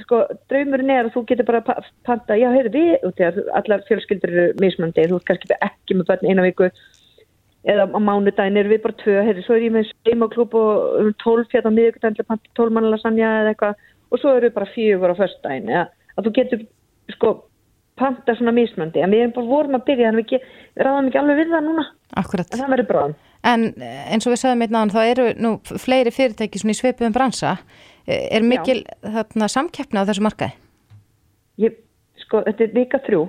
sko, draumurinn er að þú getur bara pa- panta, já, heyrðu, við, í að allar fjölskyldur eru mismöndi, þú ert kannski ekki með börn eina viku eða á mánudaginn erum við bara tvö, heyrðu, svo er ég með heimaklúb og um 12 hérna á miðvikudaginn til að panta 12 manna lasagna eða eitthvað og svo eru við bara fjögur á föstudaginn, eða að þú getur, sko, panta svona mismöndi, en við erum bara vorum að byrja, þannig að við ráðum ekki alveg við það núna, Akkurat. en það verður bráðum. En eh, eins og við sögum einn aðan þá eru nú fleiri fyrirtæki svona í sveipuðum bransa. Eh, Er mikil þarna, samkeppni á þessu markaði? Ég, sko, þetta er vika þrjú.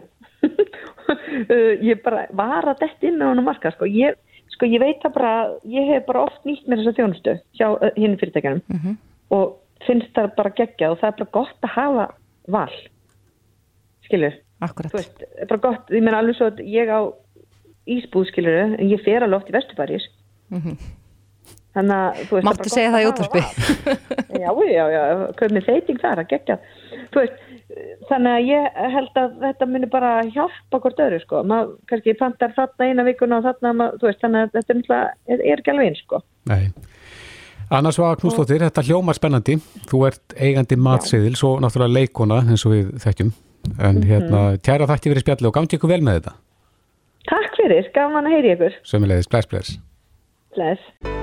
Uh, (laughs) ég bara var að detta inn með honum marka, sko. Ég, sko, ég veit það bara, ég hef bara oft nýtt mér þessa þjónustu hjá uh, hinn fyrirtækjanum Mhm. og finnst það bara geggjað og það er bara gott að hafa val. Skilur? Akkurat. Þú veist, það er bara gott, ég meina alveg svo að ég á ísbúð, skilur, en ég fer alveg oft í Vesturbaris. Mhm. Að, veist, Máttu segja það í útvarpi? Já, já, já, með þeiting það er að gegja. Þú veist, þannig að ég held að þetta muni bara hjálpa hvort öðru, sko. Maður kannski pantar þarna eina vikuna og þarna, veist, þannig að þetta er, náttúrulega- er, er ekki alveg eins, sko. Nei. Annars var Knústóttir, þetta hljómar spennandi. Þú ert eigandi matseðil, svo náttúrulega leikona eins og við þekkjum. En Mhm. hérna, kæra þætti verið spjalli og gangi ykkur vel með þetta. Takk fyrir, gaman að heyri ykkur. Sömulegis, bless, bless. Bless.